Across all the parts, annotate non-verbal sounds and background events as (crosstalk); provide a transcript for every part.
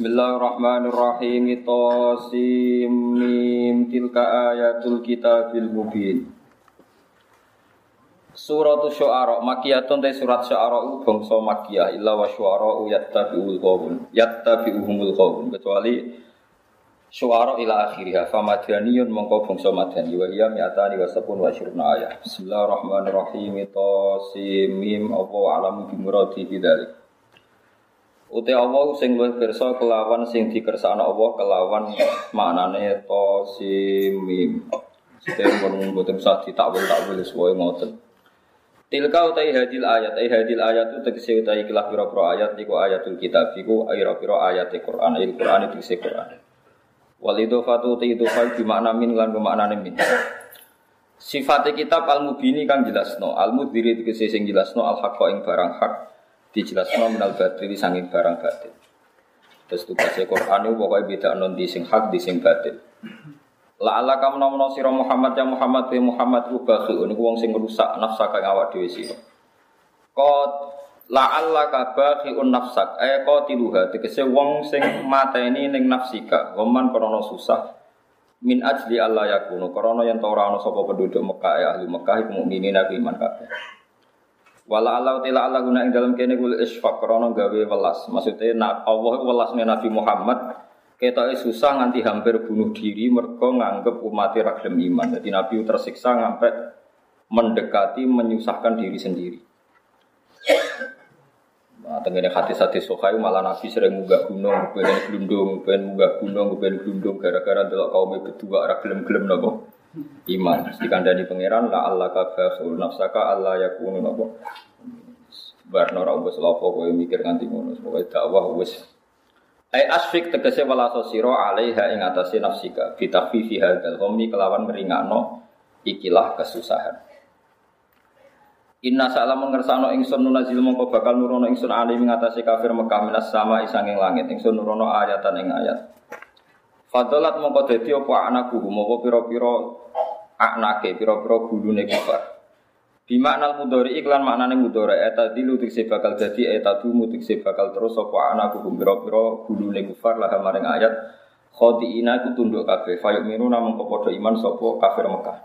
Bismillahirrahmanirrahim. Tosim mim. Tilka ayatul kitabil mubin. Surat Syu'ara. Makiyatun te surat Syu'ara. Bangsa makiyah. Illa wa syu'ara yattabi'ul qawm yattabi'uhumul qawm kecuali Syu'ara ila akhiriha famadaniyun mongko bangsa madani wa hiya mi'atani wa sabun wa syurna ayat Bismillahirrahmanirrahim. Tosim mim. Apa alamu bimuradi bidalik Uti Allah sing luwih pirsa kelawan sing dikersakno Allah kelawan maknane Tosim mim Sing pun mboten usah ditakwil takwil sesuai ngoten Tilka utai hadil ayat, ay hadil ayat itu tegese utai kilah piro-piro ayat niku ayatul kitab iku piro-piro ayat Quran, il Quran itu tegese Quran. Wal idofatu utai idofah di makna min lan bermakna min. Sifat kitab al mubini kan jelasno, al mudiri tegese sing jelasno al haqqa ing barang hak dijelasno minal batili sanging barang batil. Terus tugasnya Quran itu pokoknya beda non di sing hak di sing batil. La ala kamu nomono siro Muhammad ya Muhammad ya Muhammad ku bakhi ini wong sing rusak nafsa kang awak dhewe sira. Qad la alla ka bakhi un nafsak eh qatiluha tegese wong sing mateni ning nafsika waman krana susah min ajli Allah yakunu krana yen ora ana sapa penduduk Mekah ya ahli Mekah iku mukminin nabi iman kabeh. Wala Allah tila Allah guna ing dalam kene kul isfaq krana gawe welas. Maksudnya nak Allah welasne Nabi Muhammad kita susah nganti hampir bunuh diri mergo nganggep umat ra iman. Jadi Nabi tersiksa sampai mendekati menyusahkan diri sendiri. Nah, tenggene hati-hati sokai malah Nabi sering munggah gunung, pengen gelundung, pengen munggah gunung, pengen gelundung gara-gara delok kaum berdua ora gelem-gelem napa iman. Dikandani pangeran la Allah ka fasul nafsaka Allah yakunu napa. Barno ora wis lapo kowe mikir nganti ngono, pokoke dakwah wis Ai asfik tegese wala sosiro alaiha ing atase nafsika fi takhfifi hadzal ghammi kelawan ngringakno ikilah kesusahan. Inna sa'ala mengersano ingsun nunazil mongko bakal nurono ingsun ali ing kafir Mekah minas sama isanging langit ingsun nurono ayatan ing ayat. Fadalat mongko dadi apa anakku? Mongko pira-pira anake pira-pira gulune kufar. Bimakna mudori iklan maknane mudori eta dilu tikse bakal dadi eta dumu tikse bakal terus apa anak hukum pira-pira gulune kufar lah maring ayat. Khodiina iku tunduk kabeh. Fayuk minu namung padha iman sapa kafir Mekah.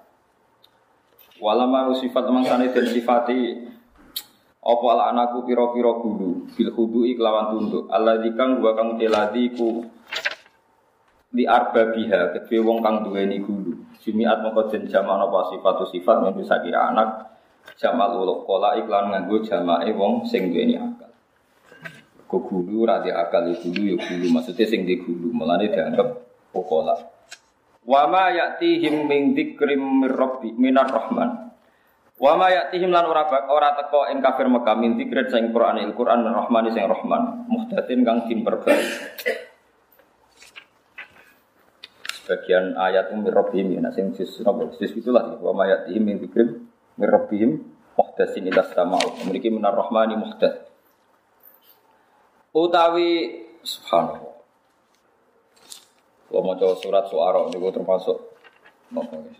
Walama sifat mangsane den sifati apa anakku pira-pira gulu? Bil hudu iklawan tunduk. Allah dikang dua kang teladi ku di arba biha kedue wong kang duweni gulu Jumiat mongko den jamak apa sifat sifat yang bisa kira anak Jamal uluk kola iklan nganggo jamae wong sing duweni akal. Kok gulu ra akal ya gulu ya gulu maksudnya sing di gulu melane dianggap pokola. Wa ma ya'tihim min dzikrim mir minar rahman. Wa ma ya'tihim lan ora ora teko ing kafir Mekah min dzikrin sing Quran il Quran rahmani sing rahman muhdatin kang dimperbaiki. Sebagian ayat umir rabbihim ya sing sis napa sis itulah wa ma ya'tihim min dzikrim mirrabihim muhdasin ila sama'u. Memiliki minar rahmani muhdad utawi subhanallah. Kalau mau surat suara ini termasuk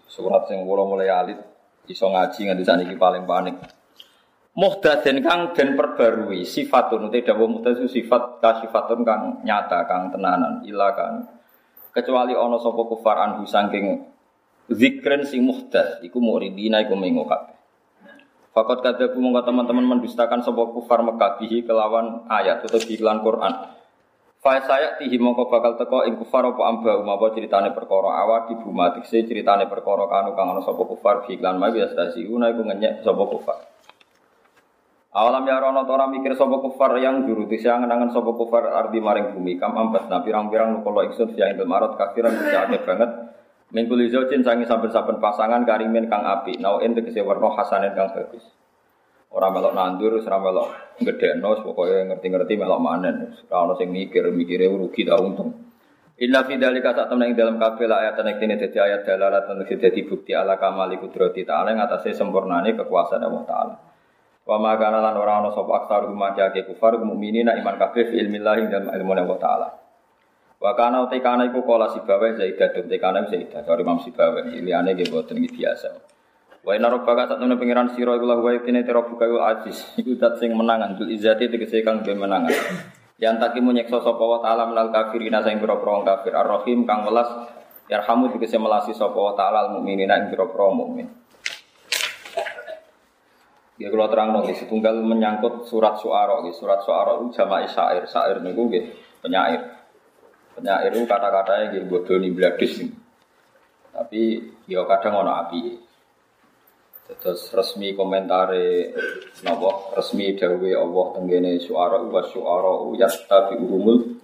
surat yang kalau mulai alit iso ngaji nganti saniki paling panik. Muhdasin kang dan perbarui sifatun dawa muhdad itu sifat kasifatun kang nyata kang tenanan ila kang kecuali ono sopo kufar anhu sangking zikren sing muhdas iku muridina iku mengo. Fakat kadabu mongko teman-teman mendustakan sapa kufar Mekah bihi kelawan ayat atau iklan Quran. Fa saya tihi mongko bakal teko ing kufar apa amba umapa ceritane perkara awak ibu mati se ceritane perkara kanu kang ana sapa kufar bi iklan ma biasa una iku ngenyek sapa kufar. Awalam ya rono tora mikir sapa kufar yang juru tisya ngenangan sapa kufar ardi maring bumi kam ambat na pirang-pirang nukola ingsun fiya ing marot kafiran bisa banget Mingkul izojin sangi saben-saben pasangan karimin kang api, nauin tegese warna hasanin kang bagus. Orang melok nandur, ora melok gedekno, pokoknya ngerti-ngerti melok manen. Ora ono sing mikir, mikire rugi ta untung. Inna fi dzalika sak temen ing dalam kabeh ayat nek dene dadi ayat dalalatan dadi bukti ala kamali kudrati ta'ala ing atase sempurnane kekuasaan Allah taala. Wa ma kana lan ora ana sapa aksar rumah kufar mukminina iman kabeh fi ilmillah ing dalam ilmu Allah taala. Wa kana uti kana iku kala Zaidah dum te kana Zaidah karo Imam Sibawa liyane nggih boten biasa. Wa inna rabbaka satune pangeran sira iku lahu wa yatine tira buka aziz iku dat sing menangan dul izati tegese kang ge menangan. Yang taki menyeksa sapa wa ta'ala minal kafirina sing pira-pira kafir Ar-Rahim kang welas yarhamu dikese melasi sapa wa ta'ala al-mukminina ing pira-pira mukmin. Ya kalau terang dong, setunggal menyangkut surat suara, surat suara itu jama'i syair, syair niku nggih penyair. Penyair itu kata-katanya gitu bodoh nih bladis. Tapi ya kadang ono api. Terus resmi komentare nopo resmi dawe Allah tenggene suara wa suara yastabi umul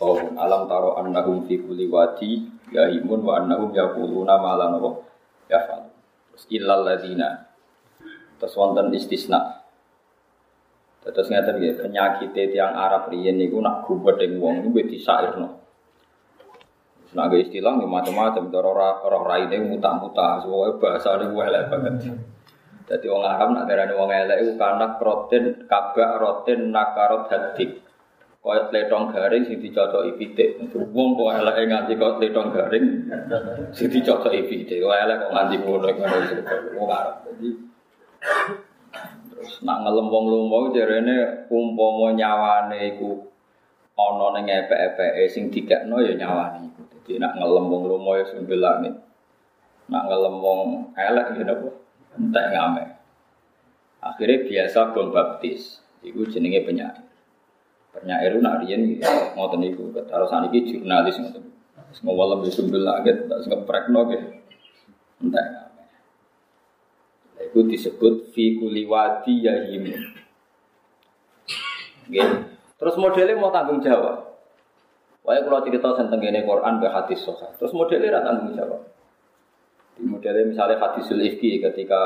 Oh, alam taro annahum fi kulli wadi yahimun wa annahum yaquluna ma la napa yafal. Terus illal ladina. Terus wonten istisna. Terus ngeten nggih penyakit tiang Arab riyen niku nak gubedeng wong niku disairno. Nah, gak istilah macam-macam. Cara roh rai ini muta-muta. Semua bahasa ini elek banget. Jadi orang Arab nak darani wong elek itu karena protein kabak rotin nakarot hadik. Kaya letong garing sing dicocoki pitik. Wong kok elek nganti kok letong garing sing dicocoki pitik. Kok elek kok nganti ngono wong Arab. Jadi terus nak ngelem wong lomo jarene umpama nyawane iku ana ning epek-epeke sing dikekno ya nyawane iku. Jadi nak ngelem wong lomo ya langit. Nak ngelem wong elek ya napa? Entek ngame. Akhirnya biasa bom baptis. Iku jenenge penyair. Penyair nak riyen ngoten niku. Karo saniki jurnalis ngoten. Malam di sumber langit, tak ngeprekno ke. Entek. Itu disebut fi kuliwati. Terus modelnya mau tanggung jawab. Wah, kalau cerita tentang ini Quran be hadis soha. Terus modelnya rata tanggung jawab. Di modelnya misalnya hadis ifki ketika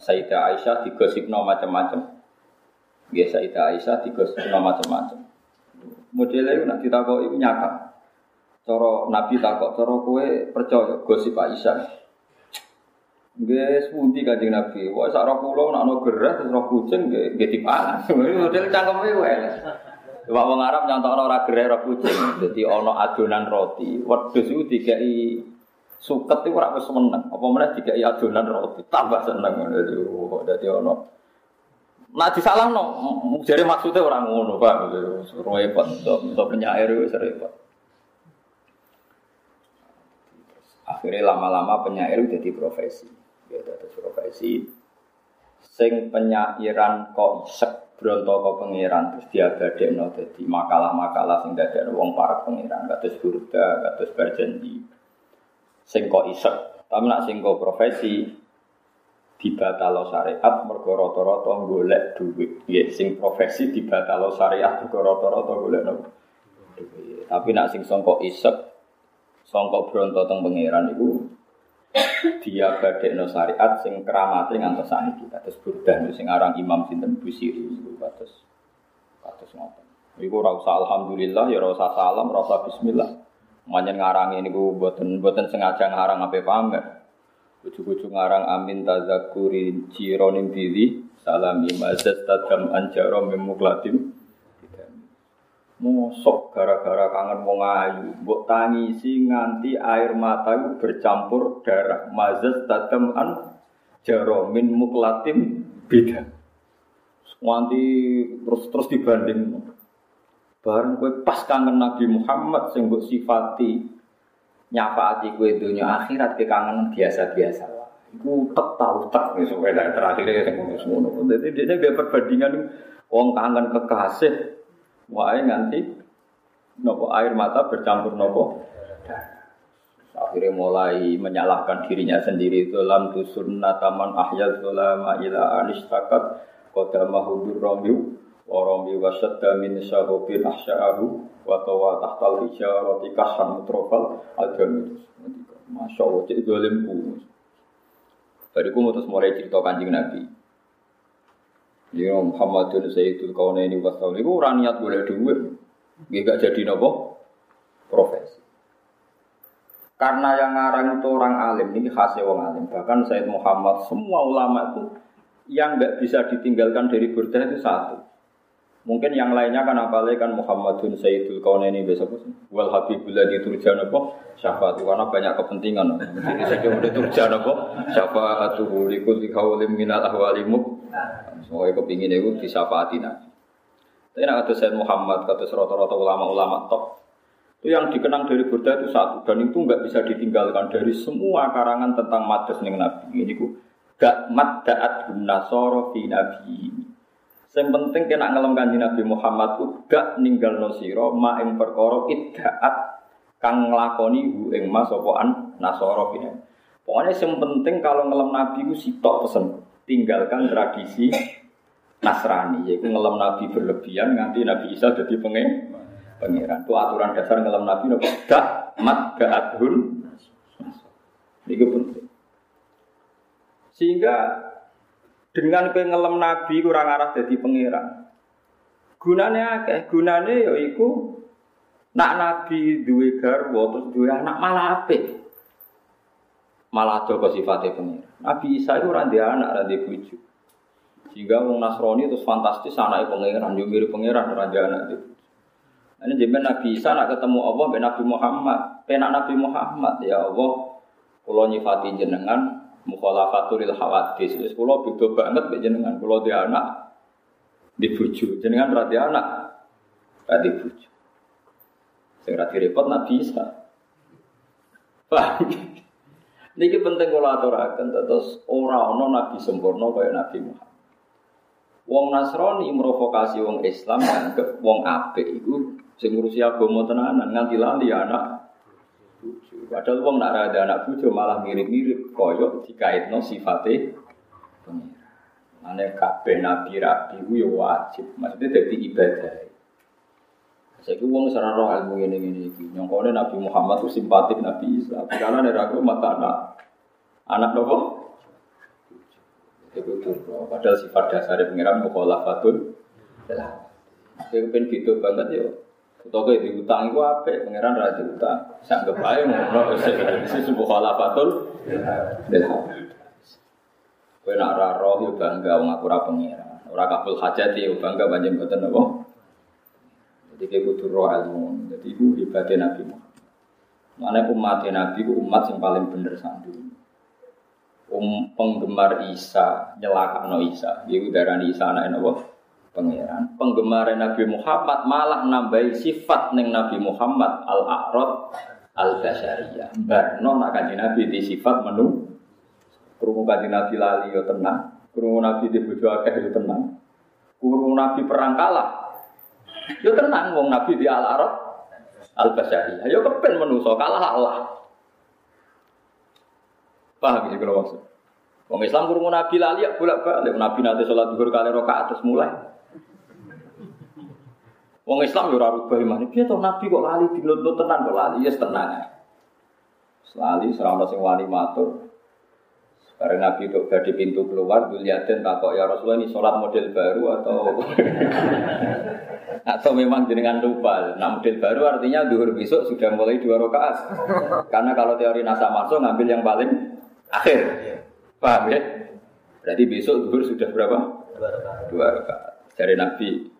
Sayyidah Aisyah digosipno macam-macam. Ya Sayyidah Aisyah digosipno macam-macam. Modelnya itu nak ditakok itu nyakap. Coro Nabi takok, coro kue percaya gosip Aisyah. Nggih sepundi Kanjeng Nabi. Wah sak kula nak ono gerah terus roh kucing nggih dipangan. (laughs) Model cangkeme wae. Coba wong Arab nyontokno ora gereh ora kucing. Dadi ana adonan roti. Wedhus iku dikai suket iku ora wis meneng. Apa meneh dikai adonan roti. Tambah seneng ngono. Dadi ana Nah disalahno, jare maksudnya orang ngono, Pak. Repot, untuk penyair wis repot. Akhirnya lama-lama penyair jadi profesi. Ya, jadi profesi. Sing penyairan kok isek bronto kok pangeran. Terus no jadi makalah-makalah sing dadekno wong para pangeran. Kados burda kados berjanji sing kok isek tapi nak sing kok profesi dibatalo syariat mergo rata-rata golek duit. Ya sing profesi dibatalo syariat mergo rata-rata golek no tapi nak sing songkok isek songkok bronto teng pangeran iku dia no syariat sing keramate ngantos saniki kados burdah sing aran Imam sinten Busiri niku kados kados ngoten. Iku ora alhamdulillah ya ora usah salam, ora usah bismillah. Manjen ngarangi niku mboten mboten sengaja ngarang ape pamer. Bucu-bucu ngarang amin tazakuri cironim diri salami mazat tadam anjaro memuklatim Mosok gara-gara kangen wong ayu, mbok tangisi nganti air mata bercampur darah. Mazas tadam an jaromin muklatim beda. Nganti terus terus dibanding. Bareng kowe pas kangen Nabi Muhammad sing mbok sifati nyafaati kowe dunia akhirat ke kangen biasa-biasa Iku tek tau tek wis terakhir sing ngono. Dadi dia perbandingan wong kangen kekasih Wae nganti nopo air mata bercampur nopo? Akhirnya mulai menyalahkan dirinya sendiri dalam tusun nataman ahya zulama ila anistakat qadama hudur romiu wa romi wasadda min sahubin ahsya'ahu wa tawa tahtal hijarati kasan mutrofal al-jamid Masya Allah, cik dolimku. Bariku mutus mulai cerita kanjeng Nabi Ya Muhammadun Sayyidul Kaunaini Wasal itu orang niat boleh duit. Gak jadi nopo profesi. Karena yang ngarang itu orang alim, ini khasnya orang alim. Bahkan Sayyid Muhammad, semua ulama itu yang nggak bisa ditinggalkan dari burdah itu satu. Mungkin yang lainnya kan apalagi kan Muhammadun Sayyidul Kaunaini besok wal Habibul ladzi turja napa syafaat karena banyak kepentingan. Jadi saya cuma turja napa syafaatuhu likul qaulin minal ahwalimuk Semuanya kepingin itu disyafaati Nabi. Tapi nak ada Sayyid Muhammad, kata rata-rata ulama-ulama top. Itu yang dikenang dari Burda itu satu dan itu nggak bisa ditinggalkan dari semua karangan tentang madas ning Nabi. Ini ku gak maddaat nasoro fi nabi. Yang penting kena ngelem kanji Nabi Muhammad ku gak ninggal nosiro ma ing perkara iddaat kang nglakoni hu ing mas sopoan nasoro fi Pokoknya yang penting kalau ngelem Nabi ku sitok pesen tinggalkan tradisi Nasrani, yaitu ngelam Nabi berlebihan nganti Nabi Isa jadi pengen pangeran. Itu aturan dasar ngelam Nabi nopo dak mat gaadhun. Ini penting. Sehingga dengan pengelam Nabi kurang arah jadi pangeran. Gunanya akeh, gunanya yaiku nak Nabi duwe garwa terus duwe anak malah. Malah ada sifatnya pangeran. Nabi Isa itu randi anak, randi bujuk. Sehingga wong Nasrani terus fantastis anaknya pangeran, yo mirip pangeran raja anak itu. Ini jadi Nabi Isa nak ketemu Allah ben Nabi Muhammad, penak Nabi Muhammad ya Allah, kalau nyifati jenengan mukhalafatul hawadis. Kula beda banget mek jenengan, kula di anak dibuju, jenengan ra anak ra dibuju. Sing repot Nabi Isa. Paham? Niki penting kula aturaken terus ora ana nabi sempurna kaya Nabi Muhammad. Wong Nasrani merovokasi wong Islam nganggep wong apik iku sing ngurusi agama tenanan nganti lali anak bojo. Padahal wong nak ada anak bojo malah mirip-mirip kaya dikaitno sifate pengira. Ane kabeh nabi rabi ku ya wajib, maksudnya dadi ibadah. Saya wong sarang roh ilmu ini ini ini. Nyongkone Nabi Muhammad itu simpatik Nabi Isa. Karena ada ragu mata anak, anak nopo itu padahal sifat dasar pengiran mukhalafatun lah. Saya pengen gitu banget ya. Atau kayak diutang itu apa? Pengiran raja utang. Anggap aja ngono. Ini sebuah mukhalafatul lah. Kue nak roh ya bangga wong aku ora pengiran. Ora kabul hajat ya bangga banjir boten apa. Jadi kayak butuh roh ilmu. Jadi itu hebatnya Nabi Muhammad. Mana umat Nabi itu umat yang paling bener sandu um, penggemar Isa nyelakakno Isa. Itu darah Isa anak Allah pangeran. Penggemar Nabi Muhammad malah nambahi sifat neng Nabi Muhammad al a'rad al basyariyah barno nak Nabi di sifat menu. Krungu kanjeng Nabi lali yo tenang. Krungu Nabi di bojo akeh yo tenang. Krungu Nabi perang kalah yo tenang wong Nabi di al a'rad al basyariyah yo kepen menuso kalah Allah Paham ya kalau maksud? Wong Islam kurung Nabi lali ya bolak balik. Nabi nanti sholat duhur kali rokaat terus mulai. Wong Islam ya ora rubah iman. Piye to Nabi kok lali dinuntut tenan kok lali ya tenang. Lali serama sing wani matur. Karena Nabi itu di pintu keluar, Duliaden takok ya Rasulullah ini sholat model baru atau (laughs) atau memang jenengan lupa. Nah model baru artinya duhur besok sudah mulai dua rakaat. Karena kalau teori NASA masuk ngambil yang paling akhir. Paham ya? Berarti besok duhur sudah berapa? Dua rakaat. Dari Nabi.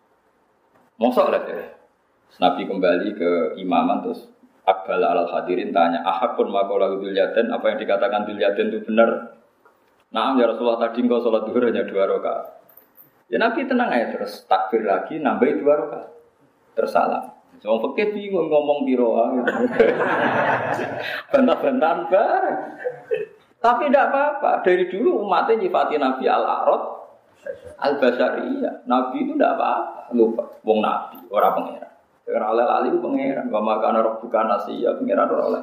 Mosok lah ya. Nabi kembali ke imaman terus Akbal al hadirin tanya, ahakun makola dulyaden, apa yang dikatakan dulyaden itu benar? Nah, ya Rasulullah tadi engkau sholat duhur hanya dua rakaat. Ya Nabi tenang aja terus takbir lagi nambahin dua rakaat. Tersalah. Wong fakir bingung ngomong biro (laughs) Bantah-bantahan bareng. Tapi tidak apa-apa. Dari dulu umatnya nyifati Nabi Al-Arad Al-Basariyah. Nabi itu tidak apa-apa. Lupa. Wong Nabi, orang pengeran. Karena oleh lali itu pengeran. Wa makana bukan nasi ya pengeran oleh.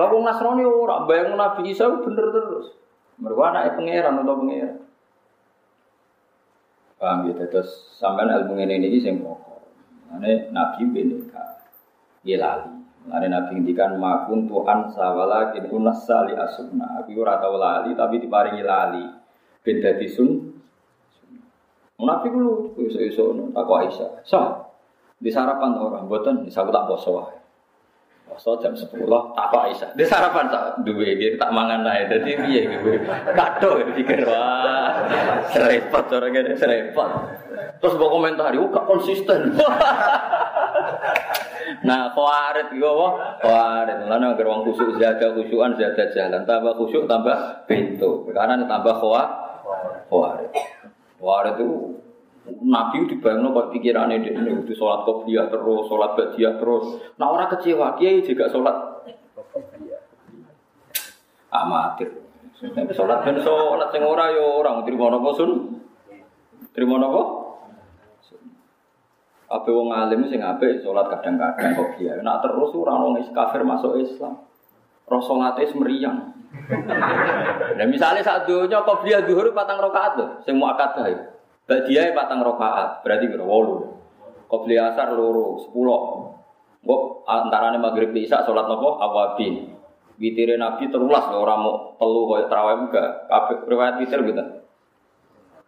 Lalu Nasrani orang bayang Nabi Isa bener terus. Mereka anaknya pengeran atau pengeran. Paham ya, terus sampai ilmu ini ini sing pokok. Ini Nabi bineka, dia lali. Ada nabi ngendikan makun Tuhan sawala kin unas sali asuna. Aku ora tau lali tapi diparingi lali. Ben dadi sun. Nabi kulo iso-iso takwa Aisyah. Sa. Di sarapan orang mboten bisa tak poso wae. Poso jam 10 takwa Aisyah. Di sarapan tak duwe iki tak mangan ae. Dadi piye iki? Kado pikir wah. Serepot orang ngene serepot. Terus mbok komentar, "Kok konsisten?" (laughs) Nah, khawarit iku apa? Khawarit. Lan agar wong khusuk zada khusyukan zada jalan, tambah khusyuk tambah pintu. Karena tambah khawarit. Khawarit. Khawarit itu Nabi dibayangno kok pikirane dia ini itu sholat qobliyah terus, sholat ba'diyah terus. Nah orang kecewa, kiai juga sholat amatir. Sholat ben sholat sing ora yo ora trimo napa sun? Trimo napa? Apa wong alim sing apik sholat kadang-kadang qobliyah. Nak terus ora ono kafir masuk Islam. Roh salate meriang. Nah misalnya saat dunia qobliyah zuhur patang rakaat lho, sing muakkadah ya. Badiah patang rokaat, berarti kira wolu. Kobli asar loro, sepuluh. Gue antaranya maghrib bisa sholat nopo awabin. Witire Nabi terulas loh orang mau telu kaya terawih juga. Kabeh riwayat witir gitu.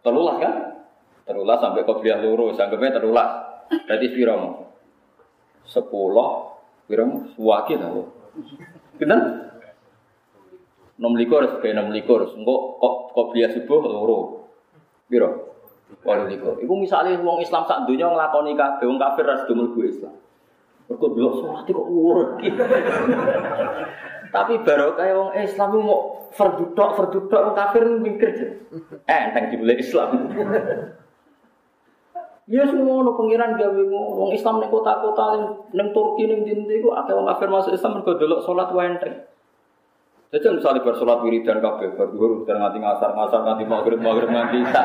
Terulas kan? Terulas sampai kopiah loro, sanggupnya terulas. Berarti piro mau? Sepuluh, piro mau? Suwaki tau. Kita? Enam likur, sebagai enam likur. Enggak kok kopiah subuh loro. Piro? Walau likur. Iku misalnya wong Islam sak dunia ngelakoni kabeh, wong kafir ras dumul gue Islam. Mereka bilang sholat kok urut. (laughs) Tapi baru kayak wong Islam mau verdudok, verdudok wong kafir mikir. Eh, enteng dibeli Islam. (laughs) Ya semua no pengiran gawe wong Islam ning kota-kota ning Turki ning ndi-ndi ku akeh wong kafir masuk Islam mergo delok salat wae enteng. Jadi misalnya bersolat wiridan kabeh, berduhur dan nganti ngasar ngasar nganti maghrib maghrib nganti isa.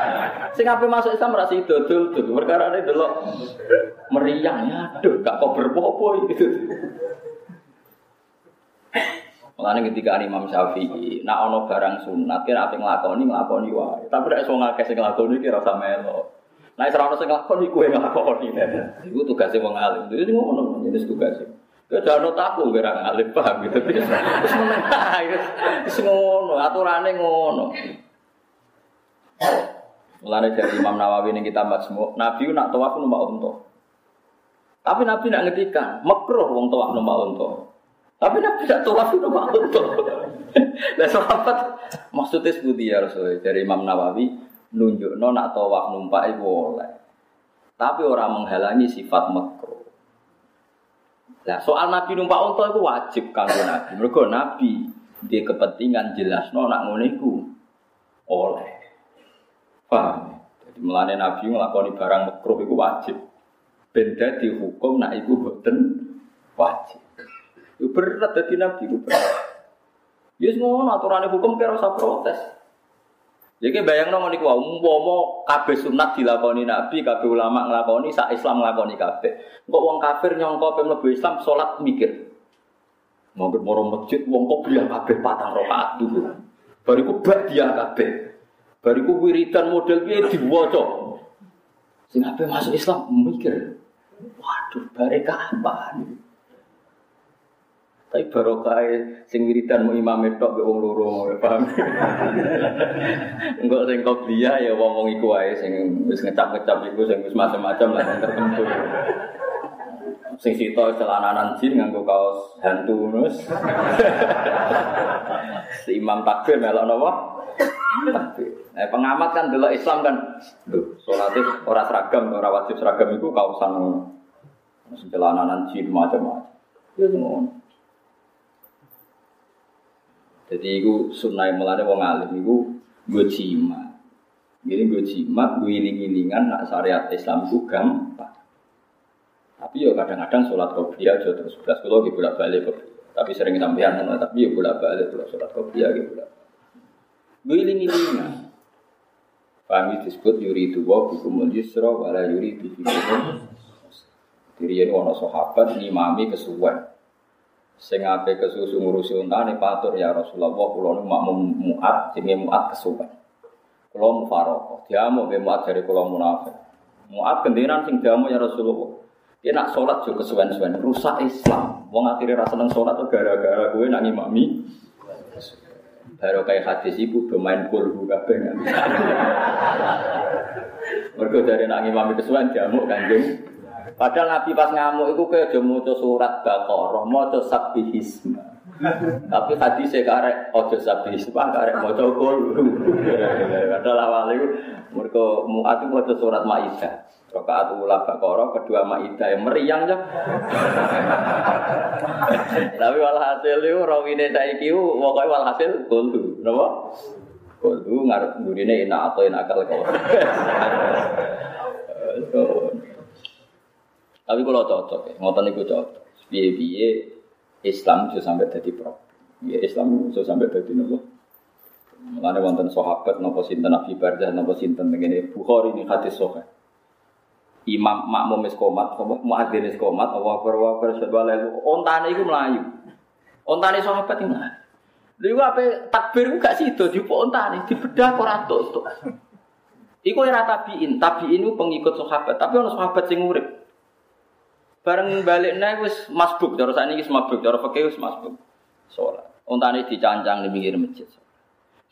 Sing apa masuk Islam itu dul dul. Perkara ini dulu meriang ya, aduh gak kok berpopo gitu. Mulane ketika Imam Syafi'i, nak ono barang sunat kira apa nglakoni nglakoni wae. Tapi wong akeh sing nglakoni kira rasa melo. Nek ora ono sing nglakoni kuwe nglakoni. Iku tugasé wong alim. Itu ngono, tugasé. Ya jangan taku kira ngalim paham gitu. Terus (laughs) menengah, terus ngono, aturannya ngono. Mulane dari Imam Nawawi ini kita semua, Nabi nak tawaf numpak unta. Tapi Nabi nak ngetikan, makruh wong tawaf numpak unta. Tapi Nabi nak tawaf numpak unta. (laughs) Lah sahabat maksudnya seperti ya Rasul dari Imam Nawawi nunjuk nak tawaf numpak itu boleh. Tapi orang menghalangi sifat makruh. Nah, soal Nabi numpak unta itu wajib kanggo Nabi. Mergo Nabi dia kepentingan jelas no nak ngono oleh. Paham? Jadi melane Nabi ngelakoni barang makruh itu wajib. Benda dihukum nak iku boten wajib. Itu berat jadi Nabi itu berat. Ya semua aturan hukum kira usah protes. Jadi bayang nong niku umpama kabeh sunat dilakoni Nabi, kabeh ulama nglakoni, sak Islam nglakoni kabeh. Kok wong kafir nyongko pe mlebu Islam salat mikir. Monggo moro masjid wong kok bilang kabeh patang rakaat dulu. Bariku bak dia kabeh. Bariku wiridan model piye diwaca. Sing ape masuk Islam mikir. Waduh, bareka apa? Tapi barokah sing wiridan mau imam tok be wong loro, paham? (laughs) Enggak sing dia ya wong wong iku wae sing wis ngecap-ngecap iku sing wis macam-macam lah yang tertentu. Sing sito celananan jin nganggo kaos hantu nus. (laughs) si imam takbir melok napa? Takbir. Nah, pengamat kan dulu Islam kan, tuh, sholatnya orang seragam, orang wajib seragam itu kaosan celananan jin macam-macam. Ya semua. Jadi itu sunnah melane wong alim itu gue cima. Jadi gue cima, gue iling-ilingan nak syariat Islam itu gampang. Tapi ya kadang-kadang sholat qobliyah aja terus belas kalau gue bolak balik Tapi sering sampean tapi ya bolak balik kalau sholat qobliyah gitu bolak. Gue iling-ilingan. Pahami disebut yuri itu wa bikumul yusra wala yuri bikumul Diri ini wana sahabat ngimami kesuwen sing ape kesusu ngurusi untane patur ya Rasulullah kula nu makmum muat jenenge muat kesuwen. Kula mufaraqah diamu be muat dari kula munafik. Muat kendiran sing diamu ya Rasulullah. Dia nak sholat juga kesuwen-suwen rusak Islam. Wong akhirnya rasa seneng sholat tuh gara-gara gue nak ngimami. Baru kayak hadis ibu bermain kulhu kabeh. (laughs) Mereka dari nak ngimami kesuwen jamu kanjeng Padahal Nabi pas ngamuk itu kayak maca surat Baqarah, maca sabbihisma. Tapi hadis saya karek ojo sabbihisma, karek maca qul. Padahal awal itu mereka muat itu maca surat Maidah. Rakaat ula Baqarah, kedua Maidah yang meriang ya. Tapi walhasil itu rawine saiki pokoknya walhasil qul. Napa? Qul ngarep gurine enak atau enak kau. Tapi kalau cocok ya, ngotot niku cocok. Biye-biye Islam bisa sampai jadi problem. Ya Islam bisa sampai jadi nopo. Mulane wonten sahabat napa sinten Nabi Barzah napa sinten ngene Bukhari ini hadis sahih. Imam makmum wis komat, muadzin wis komat, Allah akbar wa akbar syadallahu. Ontane iku melayu. Ontane sahabat. Lha iku ape takbir gak sido dipo ontane dibedah ora tok. Iku era tabiin, tabiin itu pengikut sahabat, tapi ono sahabat sing urip. Bareng balik naik wis masbuk, cara saat ini masbuk, cara fakih wis masbuk. Sholat. Ontane dicancang di pinggir masjid.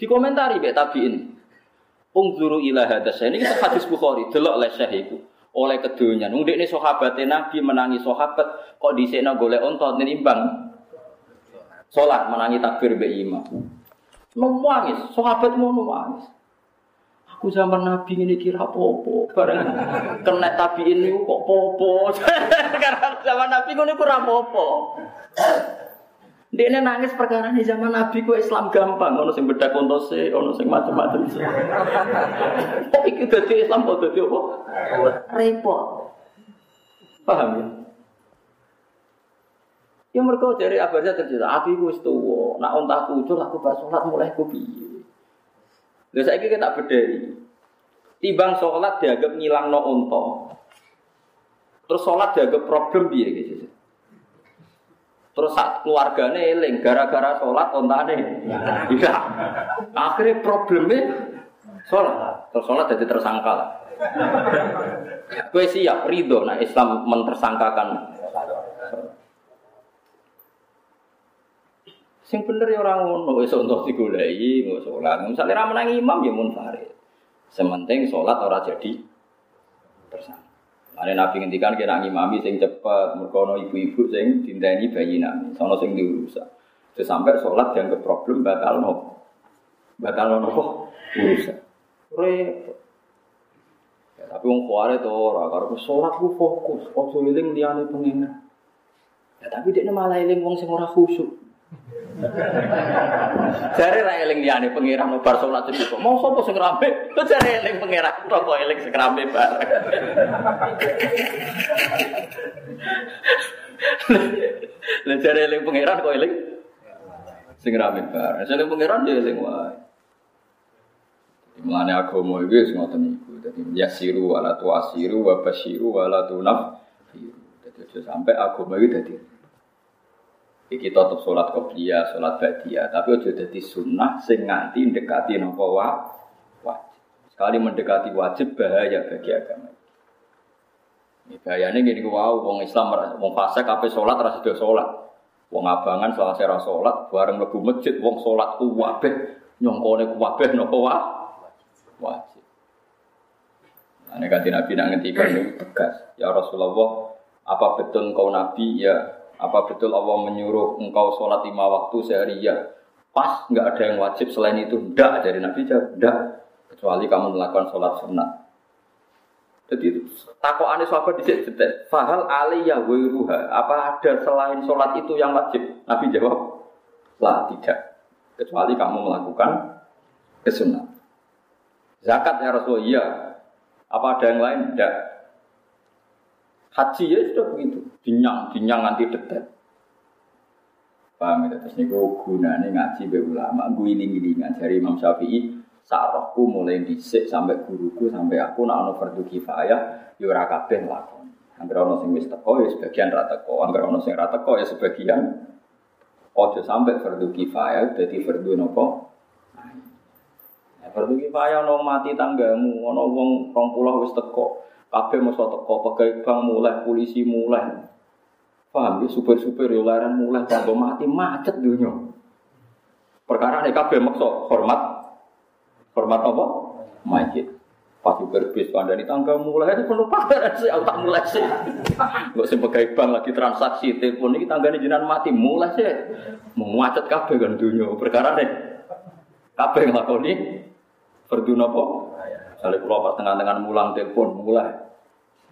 Dikomentari be tabiin. Ungzuru ila hadas. Ini kita hadis Bukhari, delok oleh syekh iku. Oleh kedunya. Nung ini sahabat Nabi menangi sahabat kok disena golek ontot nimbang. Sholat menangi takbir be imam. Nangis, sahabat mau. Aku zaman Nabi ini kira popo, bareng kena tapi ini kok popo. (laughs) Karena zaman Nabi ini kurang popo. Dia ini nangis perkara ini zaman Nabi ku Islam gampang, ono sing beda kontose, ono sing macam-macam. Kok iki dadi Islam kok dadi apa? Repot. Paham ya? Ya mereka dari abadnya terjadi, aku itu tuwa, nak ontah kucul aku bar salat mulai ku piye. Lha saiki kita bedheri. Timbang sholat dianggap ngilang no unta. Terus sholat dianggap problem piye gitu. Terus saat keluarganya eling gara-gara sholat ontane. Iya. Akhirnya problemnya sholat. Terus sholat jadi tersangka lah. Kue siap ridho nah Islam mentersangkakan Sing bener ya orang ngono wis untuk digoleki nggak sholat. Misalnya ra menang imam ya munfarid. Sementing sholat ora jadi tersangka. Ada Nabi ngendikan kira ngimami sing cepet, merkono ibu-ibu sing dinteni bayi nami, sono sing diurusan. Sampai sholat yang ke problem bakal nopo, bakal nopo urusan. Repot. Ya, tapi wong kuare to ora karo sholat ku fokus, ojo eling liyane pengen. Ya tapi dia malah eling wong sing ora khusyuk. Jare ra eling liyane pangeran bar salat cukup. Mau sapa sing rame? Jare eling pangeran roko eling sing rame bareng. Lah jare eling pangeran kok eling sing rame bareng. Sing pangeran dia eling wae. Mulane agama iki wis ngoten niku. Dadi yasiru wala tuasiru wa basyiru wala tunaf. Dadi sampai agama iki dadi Iki tetap sholat qobliyah, sholat ba'diyah, tapi aja jadi sunnah sing nganti mendekati nopo wa wajib. Sekali mendekati wajib bahaya bagi agama. Ini bahayanya gini wow, wong Islam, wong fasik apa sholat rasa dia sholat. Wong abangan salah saya sholat, bareng lebu masjid, wong sholat kuwabeh, nyongkone kuwabeh nopo wa wajib. Nah, ini kan Nabi nak ngentikan tegas. Ya Rasulullah, apa betul kau Nabi? Ya apa betul Allah menyuruh engkau sholat lima waktu sehari ya? Pas nggak ada yang wajib selain itu. Tidak dari Nabi jawab, tidak. Kecuali kamu melakukan sholat sunnah. Jadi takut aneh sahabat di sini Fahal aliyah wiruha. Apa ada selain sholat itu yang wajib? Nabi jawab, lah tidak. Kecuali kamu melakukan kesunnah. Zakat ya Rasulullah, iya. Apa ada yang lain? Tidak. Haji ya sudah begitu dinyang, dinyang nanti detek. Paham ya? Terus niku gunane ngaji be ulama, gue iling-ilingan dari Imam Syafi'i. Sarahku mulai disik sampai guruku sampai aku nak ono fardu kifayah, yo ora kabeh lakon. Angger ono sing wis teko ya sebagian ra teko, angger ono sing ra teko ya sebagian. Ojo sampai fardu kifayah dadi fardu nopo? Nah, fardu kifayah ono mati tanggamu, ono wong 20 wis teko. Kabeh mesti teko, pegawai bank mulai, polisi mulai. Paham ya, supir-supir ya laran mulai tanpa mati macet dunia. Perkara ini kabeh maksa hormat hormat apa? Majid. Pas supir bis di tangga mulai itu penuh pamer sih, aku mulai sih. Gak sih pegai bank lagi transaksi telepon ini tangga ini jinan mati mulai sih. Macet kabeh kan dunia. Perkara ini kabeh ngelakoni berdua apa? Kalau pas tengah-tengah mulang telepon mulai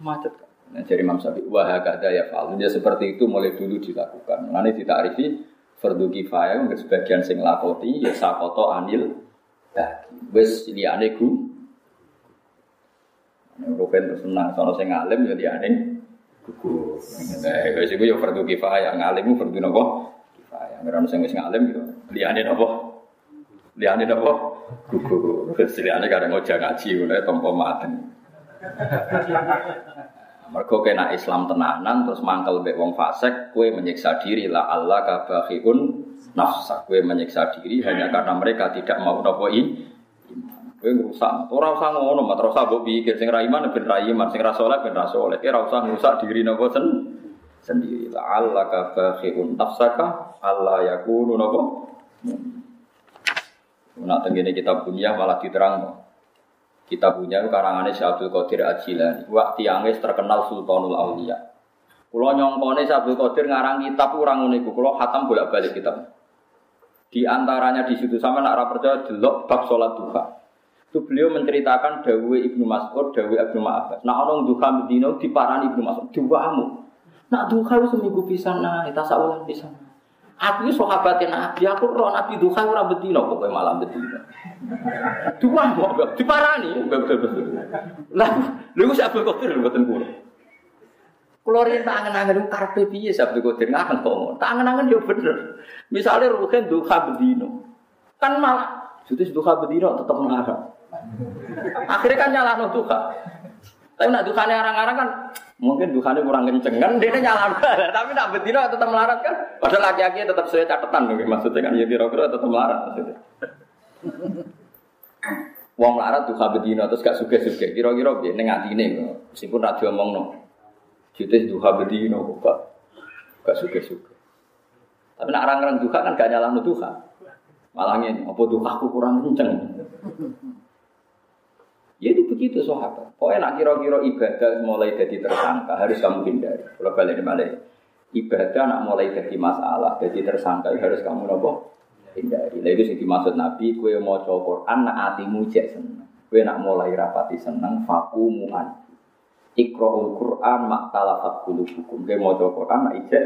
macet. Nah, jadi Imam Syafi'i wah kata ya fal. Dia seperti itu mulai dulu dilakukan. Nanti ditarifi fardu kifayah untuk sebagian sing lakoti ya sakoto anil bagi. Wes liyane gu. Rupen terus senang sono sing alim ya liyane gugur. Nah, wis iku yo fardu kifayah, ngalim fardu napa? Kifayah. Ono sing wis ngalim yo liyane napa? Liyane napa? Gugur. Wis liyane kadang ngoja ngaji oleh tompo maten. Mergo kena Islam tenanan terus mangkel mbek wong fasik, kue menyiksa diri la Allah kabahiun nafsa. Kue menyiksa diri hanya karena mereka tidak mau nopo Kowe ngrusak. Ora usah ngono, mat ora usah mbok pikir sing ra iman ben ra iman, sing ra saleh ben ra saleh. Ora usah ngrusak diri napa sen sendiri. La'allaka bakhi'un nafsaka alla yakunu napa. Nak tengene kita punya malah diterang. Kita punya karangane Syekh Abdul Qadir Ajilani. Wak tiange terkenal Sultanul Aulia. Kulo nyongkone Abdul Qadir ngarang kitab ora ngono iku. Kulo khatam bolak-balik kitab. Di antaranya di situ sama nak percaya delok bab salat duha itu beliau menceritakan Dawe Ibnu Mas'ud, Dawe Ibnu Abbas. Nah orang duha Medina diparani Ibnu Mas'ud, duamu. Nak duha seminggu bisa nah, tasawulan bisa. Aku itu sahabatnya Nabi, aku roh Nabi duha ora bedino pokoknya malam bedino. Dua mau diparani, betul betul. Lah, lu siapa kau tiru betul kulo. Kulo rin tangan-tangan karpe piye sabtu kodir ngangen kok. Tangan-tangan yo bener. Misalnya ruhen duha bedino. Kan malah Jadi duha bedino tetap mengharap. Akhirnya kan nyala no Tuhan. Tapi nak Tuhan orang-orang kan mungkin Tuhan kurang kenceng kan dia nyala (laughs) Tapi nak betina tetap melarat kan. Padahal laki-laki tetap sesuai catatan nih maksudnya kan ya kira-kira tetap melarat maksudnya. (laughs) Wong melarat Tuhan betina terus gak suge-suge. Kira-kira dia neng hati ini meskipun radio ngomong no. Jadi Tuhan betina kok gak suge-suge. Tapi nak orang-orang kan gak nyala no Tuhan. Malah ini, apa aku kurang kenceng. Ya itu begitu sahabat. Pokoknya nak kira-kira ibadah mulai jadi tersangka harus kamu hindari. Kalau balik balik ibadah nak mulai jadi masalah, jadi tersangka harus kamu nopo hindari. Lalu itu sih dimaksud Nabi, kue mau coba Quran nak hatimu cek seneng. Kue nak mulai rapati seneng, faku muan. Iqra'ul Quran mak talafat hukum. Kue mau coba Quran nak ijek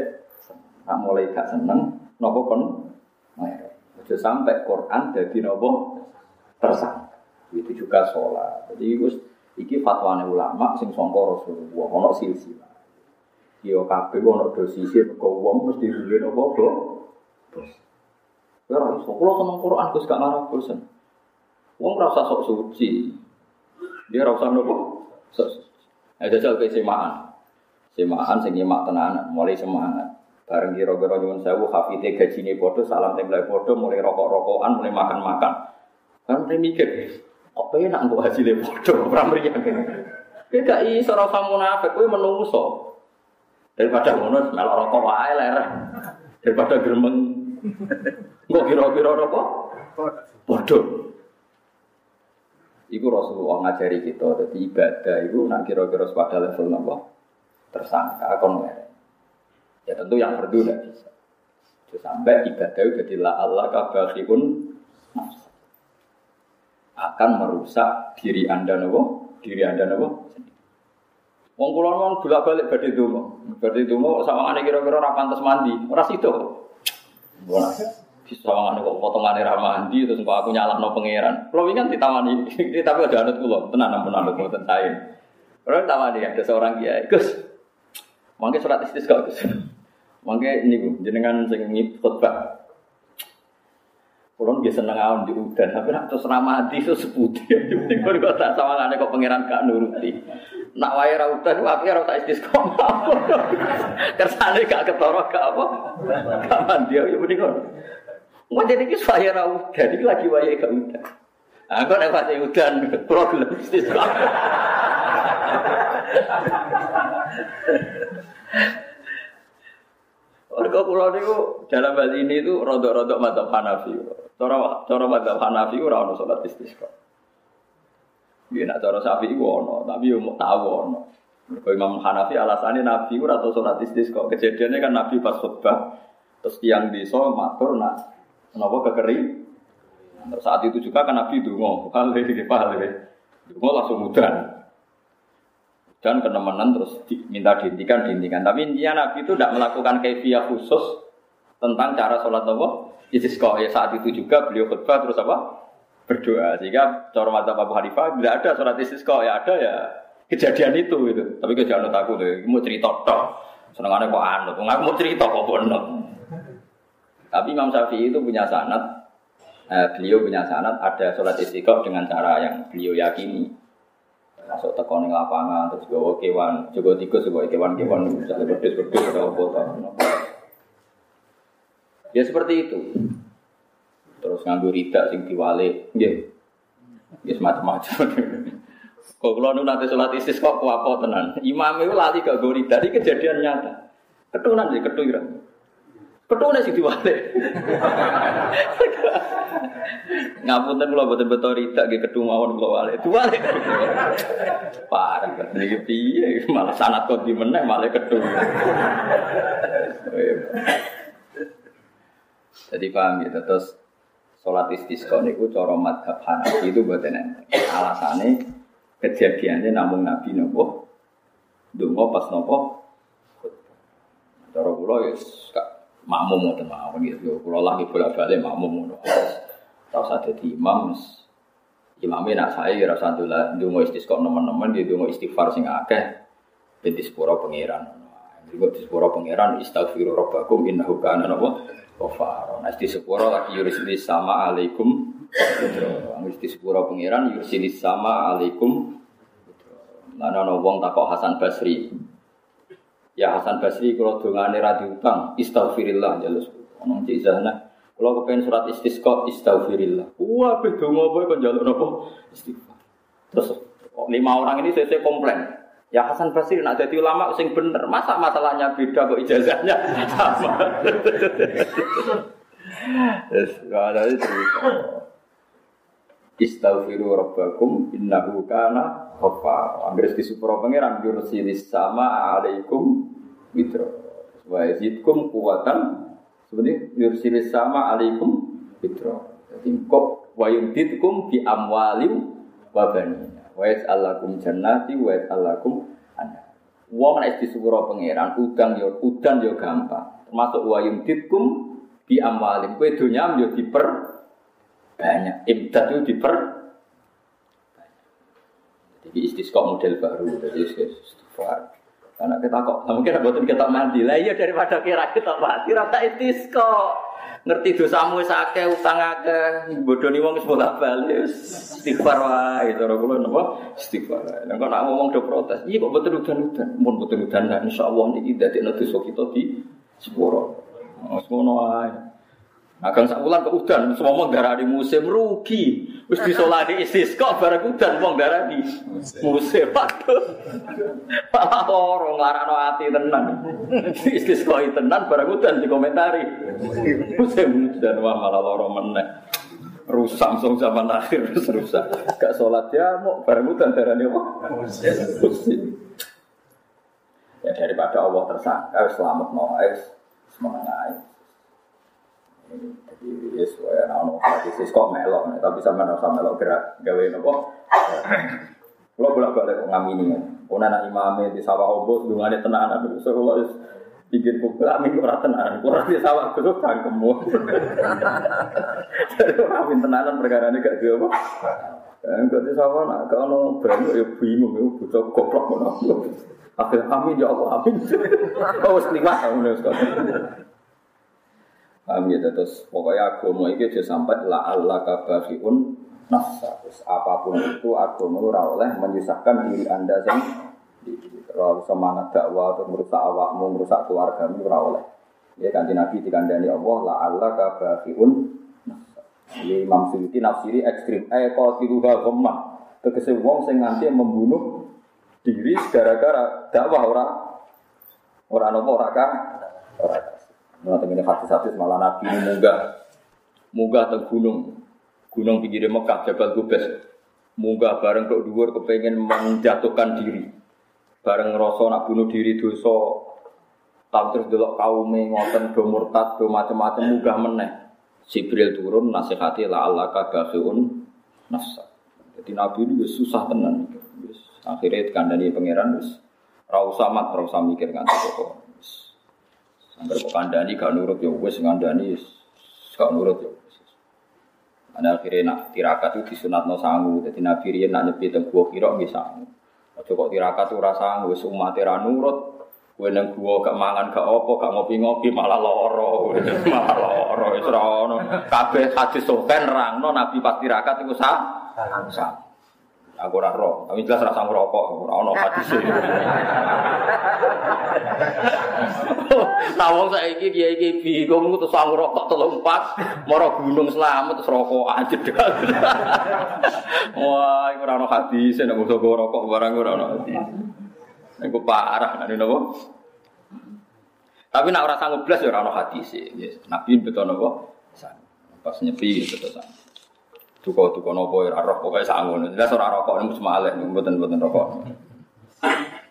nak mulai gak seneng, nopo kon. Ojo sampai Quran jadi nopo tersangka. Itu juga sholat. Jadi itu iki fatwane ulama sing sangka Rasulullah ana silsilah. Yo kabeh ana dosise mergo wong mesti duwe apa kok. Ora iso kula seneng Quran Gus gak ngarep bosen. Wong ora usah sok suci. Dia ora usah nopo? Sok. Ada jajal ke semaan. Semaan sing nyimak tenanan, mulai semangat. Bareng kira-kira nyuwun sewu hafite gajine padha, salam template padha, mulai rokok-rokokan, mulai makan-makan. Kan mikir, Kok penak mbok hasilnya bodoh, ora mriyang. Kowe gak iso ora munafik, kowe menungso. Daripada ngono melok rokok wae. Daripada gremeng. Kok kira-kira apa? Bodoh. Iku Rasulullah ngajari kita, jadi ibadah itu nak kira-kira pada level apa? Tersangka, kon Ya tentu yang berdua tidak bisa. Sampai ibadah itu jadi la Allah kabahiun nafsu akan merusak diri anda nopo, diri anda nopo. Wong kula non bolak balik badhe donga. Badhe donga sawangane kira-kira ora pantes mandi, ora sida. Ora. Sawangane kok potongane ra mandi terus kok aku nyalahno pangeran. Kula wingi kan ditawani, (laughs) tapi ada anut kula, tenan ampun anut mboten sae. Ora tawani ada seorang kiai, Gus. Mangke surat istisqa Gus. Mangke niku jenengan sing khotbah Kulon biasa seneng awan di udan, tapi nak terus ramadi itu seputih. Jadi kalau kau tak sama ngane kok pangeran gak nuruti. Nak wae ra udan, tapi ra tak istis kok. (laughs) Kersane gak ketara gak apa. Gak mandi ya mending ngono. Mau jadi kis wae ra udan, iki lagi wae gak udan. Ah kok nek wae udan, problem istis kok. (laughs) Warga pulau itu dalam hal ini itu rodok-rodok mata Hanafi. Cara cara mata Hanafi ora ono salat istisqa. Dia nak cara Syafi'i ku ono, tapi yo mau ono. Imam Hanafi alasannya Nabi ora tau salat istisqa. Kejadiannya kan Nabi pas khutbah terus tiang di so matur nak kenapa kekering. Terus saat itu juga kan Nabi mau, kalau ini pahal Mau langsung mudah dan kenemenan terus minta dihentikan dihentikan tapi intinya Nabi itu tidak melakukan kefiah khusus tentang cara sholat apa istisqa ya saat itu juga beliau khutbah terus apa berdoa sehingga cara mata Abu Hanifah tidak ada sholat istisqa ya ada ya kejadian itu gitu. Tapi kejadian aku tuh, mau cerita tok. Senengannya kok anut, aku mau cerita kok bonot. Tapi Imam Syafi'i itu punya sanat, eh, beliau punya sanat ada sholat istiqomah dengan cara yang beliau yakini. Masuk tekon di lapangan, terus gue kewan, juga tikus, gue kewan-kewan, misalnya berdus-berdus, ada apa Ya seperti itu. Terus nganggo ridak sing diwale, nggih. Nggih macam-macam. Kok kula nu nanti salat istis kok kuwapo tenan. Imam itu lali gak gori dari kejadian nyata. Ketunan sih ketuiran. Ketunan sih diwale. Ngapunten kula boten beto ridak nggih ketu mawon kula wale. Diwale. Parah kan iki piye malah sanat kok di meneh malah ketu. Jadi paham gitu terus sholat istisqa niku cara madhab Hanafi itu buat enten. Alasannya kejadiannya namun Nabi nopo dungo pas nopo cara kula ya makmum ngoten mawon gitu. Kula lagi bolak-balik makmum ngono. Tahu saja di imam imamnya nak saya ya rasa dungo istisqa teman-teman dia dungo istighfar sing akeh ben sepuro pangeran. Jadi di sepuro pangeran istighfiru rabbakum innahu kana napa Kofar. Nah, di sepuro lagi yurisilis sama alaikum. Sepuro pangeran sama alaikum. Mana no wong takok Hasan Basri. Ya Hasan Basri kalau dongane ra diutang, istighfirillah jalus. Ono cizahna. Kalau kepengen surat istisqa istighfirillah. Wah, be donga apa kok njaluk napa? Istighfar. Terus lima orang ini saya komplain. Ya Hasan Basri nak jadi ulama sing bener. Masa masalahnya beda kok ijazahnya sama. Yes, ada itu. Istaghfiru rabbakum innahu kana ghaffar. Anggere di supro pangeran yursilis sama alaikum mitra. Wa yazidkum kuwatan sebenarnya yursilis sama alaikum mitra. Jadi kok wa yumditkum bi amwalim wa banin. Wa yaj'alakum jannati wa yaj'alakum ana. Wong nek disepuro pangeran udang yo udan yo gampang. Termasuk wa yumditkum bi amwalim. Kowe donya yo diper banyak. Imdad itu diper jadi istisqa model baru, jadi istighfar. Karena kita kok, mungkin buatin kita mandi. Lah, iya daripada kira kita mati, rata istisqa. Ngerti dosamu akeh utang akeh bodoni wong wis bola bali istighfar wae. Cara kula napa? Istighfar nek kok nak ngomong do protes? Iya kok betul udan-udan? Mun betul udan nah insyaallah niki dadekno dosa kita di sepuro. Ngono wae Agang sak wulan ke udan, semua mau darah di musim rugi. Wis disolati (laughs) istisqa bareng udan wong darah di musim. Waduh. Malah loro nglarano ati tenan. Istisqa tenan bareng udan dikomentari. Musim udan wah malah loro meneh. Rusak langsung zaman akhir rusak. Gak sholat ya mau bareng udan darah di apa? Ya daripada Allah tersangka selamat no, semangat jadi yes, ya nono hadis kok melok, tapi sama nono sama melok gerak gawe nopo. Kalau bolak balik kok ngamini, kau anak imamnya di sawah obo, sedungannya tenanan, so kalau bikin buku amin kurang tenanan, kurang di sawah kusuk cangkemmu. (laughs) Jadi amin tenanan perkara ini gak dia apa. Enggak di sawah nak kalau berani ya bingung ya butuh goblok mana. Akhirnya amin ya Allah amin. Oh, sekalimat kamu sekali. Paham ya, terus pokoknya agama itu aja sampai la Allah kabafiun nafsa. Terus apa pun itu agama ora oleh menyusahkan diri anda sendiri. Terlalu semangat dakwah atau merusak awakmu, merusak keluargamu ora oleh. Ya kanji Nabi dikandani Allah la Allah kabafiun nafsa. Ini Imam Suyuti nafsiri ekstrim. Eh kalau tiruha gomah. Tegese wong sing nganti membunuh diri gara-gara dakwah ora ora nopo ora kan Nah, ini hadis-hadis malah Nabi munggah, munggah ke gunung, gunung pinggir Mekah, Jabal Gubes, munggah bareng ke dhuwur kepengen menjatuhkan diri, bareng ngerasa nak bunuh diri dosa, tapi terus delok kaume ngoten do murtad do macam-macam munggah meneh. Jibril turun nasihati la Allah kabahiun nafsa. Jadi Nabi ini susah tenan. Akhirnya dikandani pangeran wis ra usah mat, mikir nganti pokok. Angger kok kandani gak nurut ya wis ngandani gak nurut ya. Ana akhirnya nak tirakat itu disunatno sangu, dadi Nabi riyen nak nyepi teng gua kira sangu. Aja kok tirakat ora sanggup wis umat ra nurut. Kowe nang gua gak mangan gak apa, gak ngopi-ngopi malah lara. (laughs) malah lara wis ora ono. Kabeh hadis sokan rangno Nabi pas tirakat iku sah. Sah. Aku ora roh, tapi jelas rasa ngerokok, ora ono hadis. Nah wong saiki kiai kiai bingung terus sang rokok telung pas, moro gunung selamat terus rokok aja Wah, iku ora ono hadis, nek musuh rokok barang ora ono hadis. Iku parah, nek napa? Tapi nak ora sanggup blas ya ora ono hadis. Nabi betul napa? Pas nyepi betul sanggup. Tuko tuko nopo ya roh pokoknya sangun. Jelas orang rokok ini cuma aleh, buatan buatan rokok.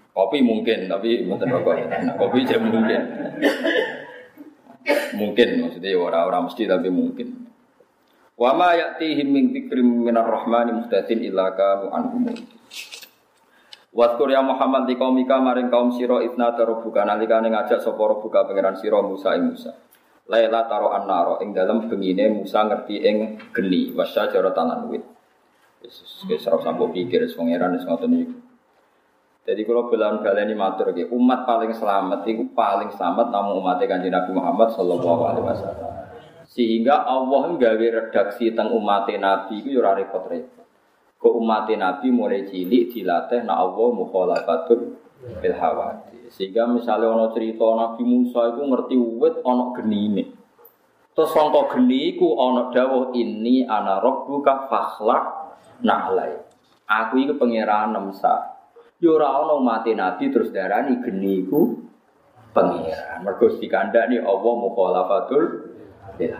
Kopi mungkin tapi buatan rokok. Nah, kopi jadi mungkin. mungkin maksudnya orang-orang mesti tapi mungkin. Wa ma ya'tihim min minar rahmani muhtadin illa kanu anhum. Ya Muhammad di kaum maring kaum sira itna tarubuka nalikane ngajak sapa buka pangeran sira Musa Musa. Laila taro annaro ing dalam bengine Musa ngerti ing geni wasya cara tanan wit. Yesus wis ora sampo pikir wis pangeran wis ngoten iki. Jadi kalau bilang baleni matur iki, umat paling selamat itu paling selamat namun umat Kanjeng Nabi Muhammad sallallahu alaihi wasallam. Sehingga Allah nggawe redaksi tentang umat Nabi itu ora repot-repot. Kok umat Nabi mulai cilik dilatih na Allah mukhalafatul bil hawati. Sehingga misalnya ono cerita Nabi Musa itu ngerti wit ono ini. Terus sangka geni iku ono dawuh ini ana rabbuka fakhlaq na'lai. Aku iki pangeran Musa. Yo ora ono mati Nabi terus darani geni iku pangeran. Mergo dikandani Allah mukhalafatul bil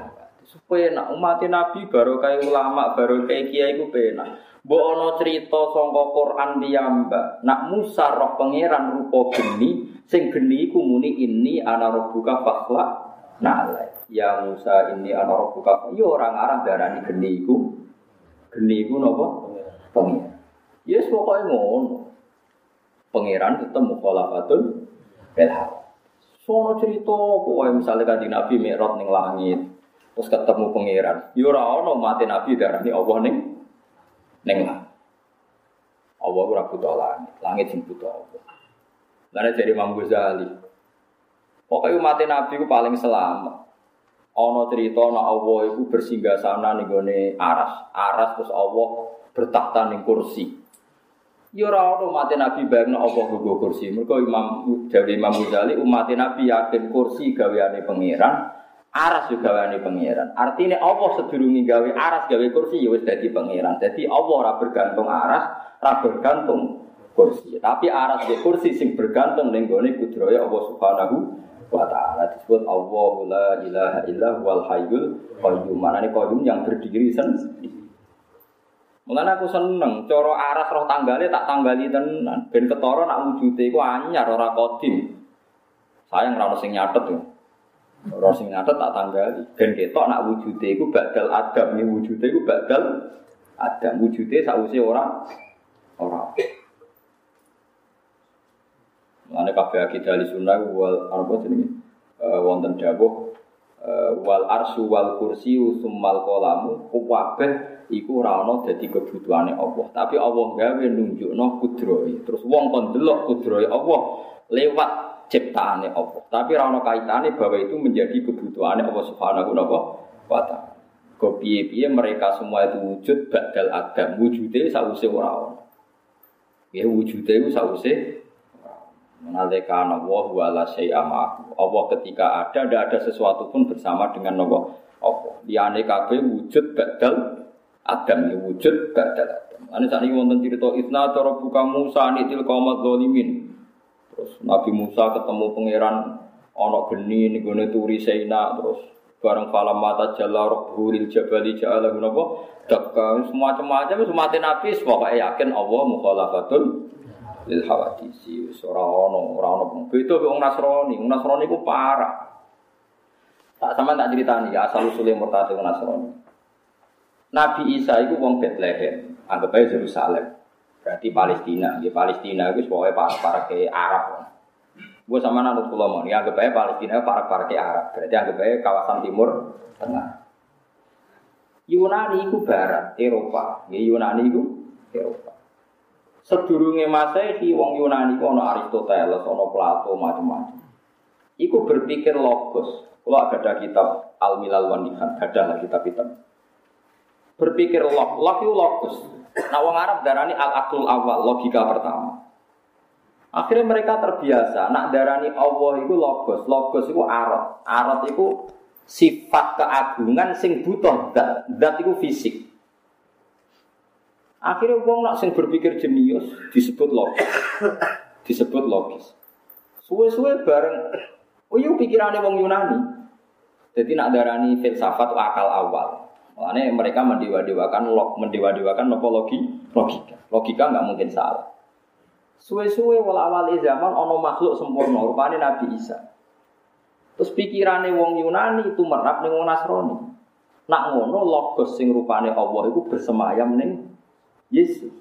supaya nak umat Nabi baru kayak ulama baru kayak kiai ku penak. Mbok ana cerita sangka Quran piyambak. Nak Musa roh pangeran rupa geni, sing geni iku muni ini ana rabbuka fakhla na'ala. Ya Musa ini ana rabbuka. Ya ora ngarah darani geni iku. Geni iku napa? Pangeran. Yes pokoke ngono. Pangeran ketemu khalafatul belha. Sono cerita pokoknya misalnya kan Nabi Mi'raj ning langit, terus ketemu pangeran. Ya ora ono mati Nabi darani Allah ning Neng lah. Allah ora butuh langit, langit sing butuh Allah. Lalu dari Imam Ghazali. Pokoknya umat Nabi itu paling selamat. Ono cerita nak Allah itu bersinggah sana nih gone aras, aras terus Allah bertakhta nih kursi. Ya ora ono umat Nabi bayang Allah kursi. Mergo Imam dari Imam Ghazali umat Nabi yakin kursi gaweane pangeran, Aras juga wani pangeran. Artinya Allah sedurungi gawe aras gawe kursi ya wis dadi pangeran. Jadi Allah ora bergantung aras, ora bergantung kursi. Tapi aras di kursi sing bergantung ning gone kudroya Allah Subhanahu wa taala disebut Allah la ilaha illa wal hayyul qayyum. Manane qayyum yang berdiri sendiri. Mulane aku seneng cara aras roh tanggale tak tanggali tenan ben ketara nak wujude iku anyar ora kodim. Sayang ora sing nyatet ya. Ora sing ngatet tak tanggali. Ben ketok nak wujude iku badal adam, nih wujude iku badal adam. Wujude sausi ora ora. Mane kabeh akidah ahli sunnah wal apa jenenge? Uh, wonten dawuh uh, wal arsu wal kursi summal qalamu kabeh iku ora ana dadi kebutuhane Allah. Tapi Allah gawe nunjukno kudrohe. Terus wong kon delok kudrohe Allah lewat ciptaannya Allah. Tapi rano kaitannya bahwa itu menjadi kebutuhannya Allah Subhanahu wa taala. Kopi mereka semua itu wujud badal adam. Wujudnya sause ora Ya wujudnya itu sause Menalika Allah wa la Allah ketika ada, tidak ada sesuatu pun bersama dengan Allah. Allah. Liane kabeh wujud badal Adam ya wujud badal Adam. Ane sakniki wonten cerita Isna buka Musa nitil qaumaz zalimin. Terus Nabi Musa ketemu pangeran ana geni ning gone turi Saina terus bareng falam mata jalla rabbuhil jabali ja'ala napa? Dakka semacam-macam wis mati Nabi pokoke yakin Allah mukhalafatul lil hawadisi. Ora ono ora ono beda wong Nasrani. Wong Nasrani ku parah. Tak sama tak ceritani ya asal usulnya murtad wong Nasrani. Nabi Isa itu wong Bethlehem anggap aja Yerusalem Berarti Palestina, ya Palestina itu pokoknya para para ke Arab. Gue sama nanut pulau mau, ya anggap aja Palestina para para ke Arab. Berarti anggap aja kawasan Timur Tengah. Yunani itu Barat, Eropa. Ya Yunani itu Eropa. sedurunge Masehi wong Yunani ku ana Aristoteles, ana Plato, macam-macam. Iku berpikir logos. Kalau ada kitab Al Milal wan Nihan, ada kitab-kitab. Berpikir log, log itu logos. Nah, wong Arab darani al aklul awal, logika pertama. Akhirnya mereka terbiasa, nak darani Allah itu logos, logos itu arot, arot itu sifat keagungan sing butuh dat, dat itu fisik. Akhirnya wong nak sing berpikir jenius disebut logis. (coughs) disebut logis. Suwe-suwe bareng oh iya pikirannya wong Yunani. Jadi nak darani filsafat akal awal. Makanya mereka mendewa-dewakan log, mendewa-dewakan logi, logika. Logika nggak mungkin salah. Suwe-suwe wala awali zaman ono makhluk sempurna, rupanya Nabi Isa. Terus pikirannya wong Yunani itu merap ning wong Nasrani. Nak ngono logos sing rupane Allah itu bersemayam ning Yesus.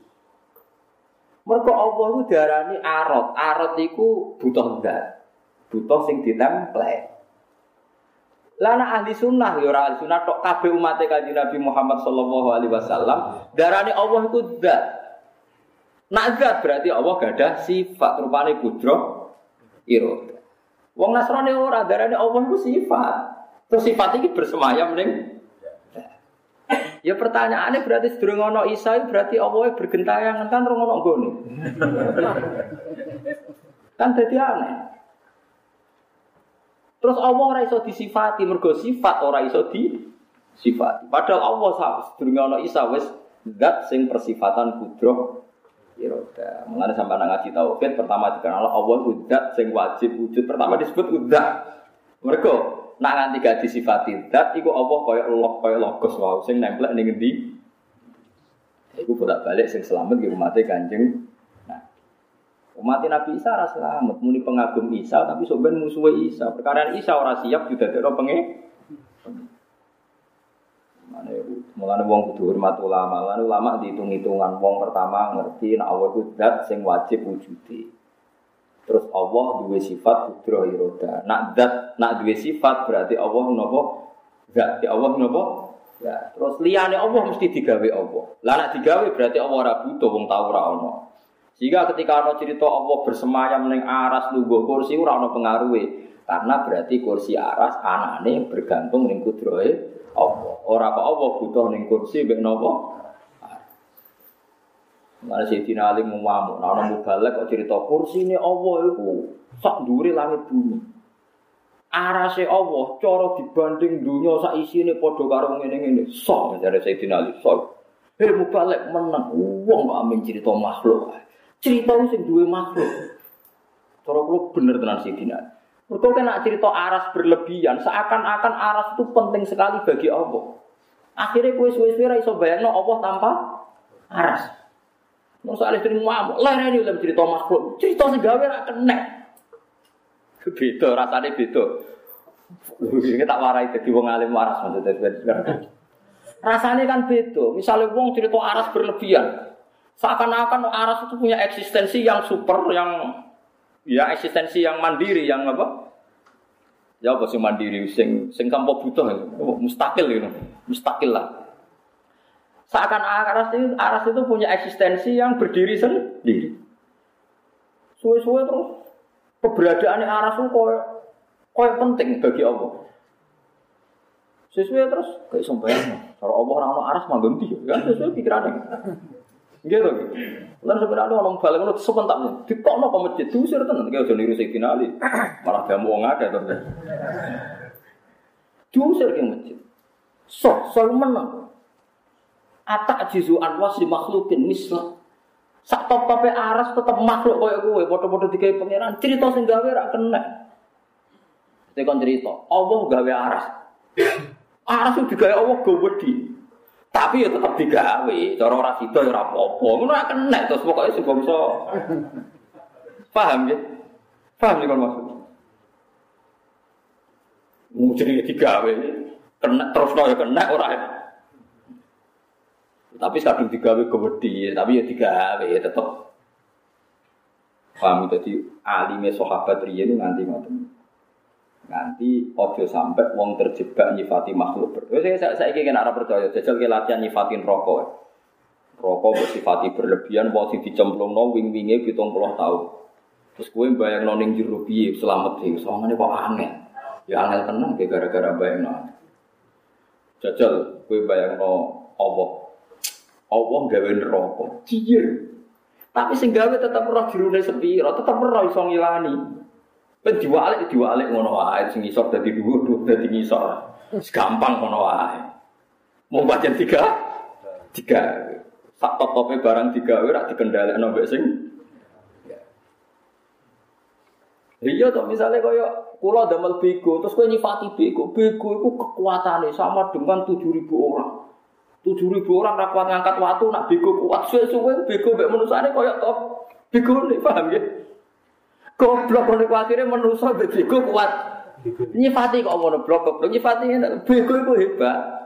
Mereka Allah itu darani arot. Arot itu butuh zat. Butuh sing ditemplate. Lana ahli sunnah ya ahli sunnah tok kabeh umat kanjeng Nabi Muhammad sallallahu alaihi wasallam darani Allah itu zat. Nak zat berarti Allah gak ada sifat rupane kudro iro. Wong Nasrani ora darani Allah itu sifat. Terus sifat ini bersemayam ning Ya pertanyaannya berarti sedurung ono Isa berarti Allah bergentayangan kan rong gone. kan jadi aneh. Terus Allah ora iso disifati mergo sifat ora iso disifati. Padahal Allah sedurung ono Isa wis zat sing persifatan kudro iroda. Mengenai sampai anak ngaji tauhid pertama dikenal Allah udah sing wajib wujud pertama disebut udah. Mereka nak nganti gak disifati zat iku Allah kaya Allah kaya logos wae sing nempel ning ngendi iku bolak-balik sing selamat nggih umat Kanjeng umat Nabi Isa ora selamat muni pengagum Isa tapi sok ben musuhe Isa perkara Isa ora siap didadekno penge Mane mulane wong kudu hormat ulama. Lan ulama dihitung-hitungan wong pertama ngerti nek Allah ku zat sing wajib wujude. Terus Allah dua sifat kudroh iroda. Nak dat, nak dua sifat berarti Allah nopo. Zat Allah nopo. Ya, terus liane Allah mesti digawe Allah. Lah nak digawe berarti Allah ora butuh wong tau ora ono. Sehingga ketika ana cerita Allah bersemayam ning aras lungguh kursi ora ono pengaruhe. Karena berarti kursi aras anane bergantung ning kudrohe Allah. Ora apa Allah butuh ning kursi mek nopo? Mana sih Tina Ali muamu, nah orang mubalek kok cerita kursi ini Allah itu sak duri langit bumi. Arase Allah, cara dibanding dunia sak isi ini podo karo ini ini, sok mencari saya Tina Ali, sok. Hei mubalek menang, uang gak amin cerita makhluk. Cerita sing duwe makhluk. Cara kalau bener tenan sih Tina. Mereka kena cerita aras berlebihan, seakan-akan aras itu penting sekali bagi Allah. Akhirnya kue suwe-suwe iso bayangno Allah tanpa aras. Masa alih dari ngamuk, lereni dalam cerita makhluk. Cerita segawe rak kena. Beda, rasanya beda. Ini tak warai jadi wong alim waras maksudnya. Rasanya kan beda. Misalnya wong cerita aras berlebihan. Seakan-akan aras itu punya eksistensi yang super, yang ya eksistensi yang mandiri, yang apa? Ya apa sih mandiri, sing sing tanpa butuh, mustakil gitu, mustakil lah. Seakan aras itu, aras itu punya eksistensi yang berdiri sendiri. Suwe-suwe terus keberadaan aras itu koyo koyo penting bagi Allah. Sesuai terus kayak sembahyang. Kalau Allah orang aras mah ganti kan sesuai pikirannya. Gitu gitu. Lalu sebenarnya orang balik itu sebentar di kono ke masjid diusir tenan kayak udah niru Sayyidina Ali. (clears throat) Malah dia mau ngake terus. Diusir ke masjid. So, selalu menang. Atak jizu anwas di makhlukin mislah. Sak top aras tetap makhluk kaya gue, foto-foto dikai pangeran. Cerita sing gawe rak kena. Tekon cerita, Allah gawe aras. (clears throat) Aras itu digawe Allah gawedi. Tapi ya tetap digawe. Cara ora sida ya ora apa-apa. Ngono rak kena terus pokoke sing bangsa. Paham ya? Paham ya kon maksud? Mau jadi digawe. Kena terus ya kena ora ya. Tapi kadung digawe kewedi, tapi ya digawe ya tetep. Paham jadi alime sahabat riyen nganti ngoten. Nganti ojo sampai wong terjebak nyifati makhluk berdua. Saya saya saya kira arah percaya jajal ke latihan nyifatin rokok. rokok bersifati berlebihan, mau sing dicemplungno wing-winge 70 tahun. Terus kowe bayang ning jero piye selamat iki, sawangane kok angel. Ya angel tenan ge gara-gara bayangno. Jajal kowe bayangno apa? Allah gawe neraka. Ciyer. Tapi sing gawe tetep roh jerone sepiro, tetep roh iso ngilani. Ben diwalik diwalik ngono wae sing isor dadi dhuwur dhuwur dadi ngisor. Gampang ngono wae. Mau baca tiga, tiga. Sak top topnya barang tiga, rak dikendalikan mbek sing. Iya toh misalnya kaya kula damel bego terus kowe nyifati bego, bego itu kekuatannya sama dengan tujuh ribu orang. Tujuh ribu orang ra kuat ngangkat waktu nak bego kuat suwe-suwe bego mbek manusane kaya toh bego nih paham ya? Goblok oleh kuatire manusa mbek bego kuat. Nyifati kok ngono blok goblok nyifati bego itu hebat.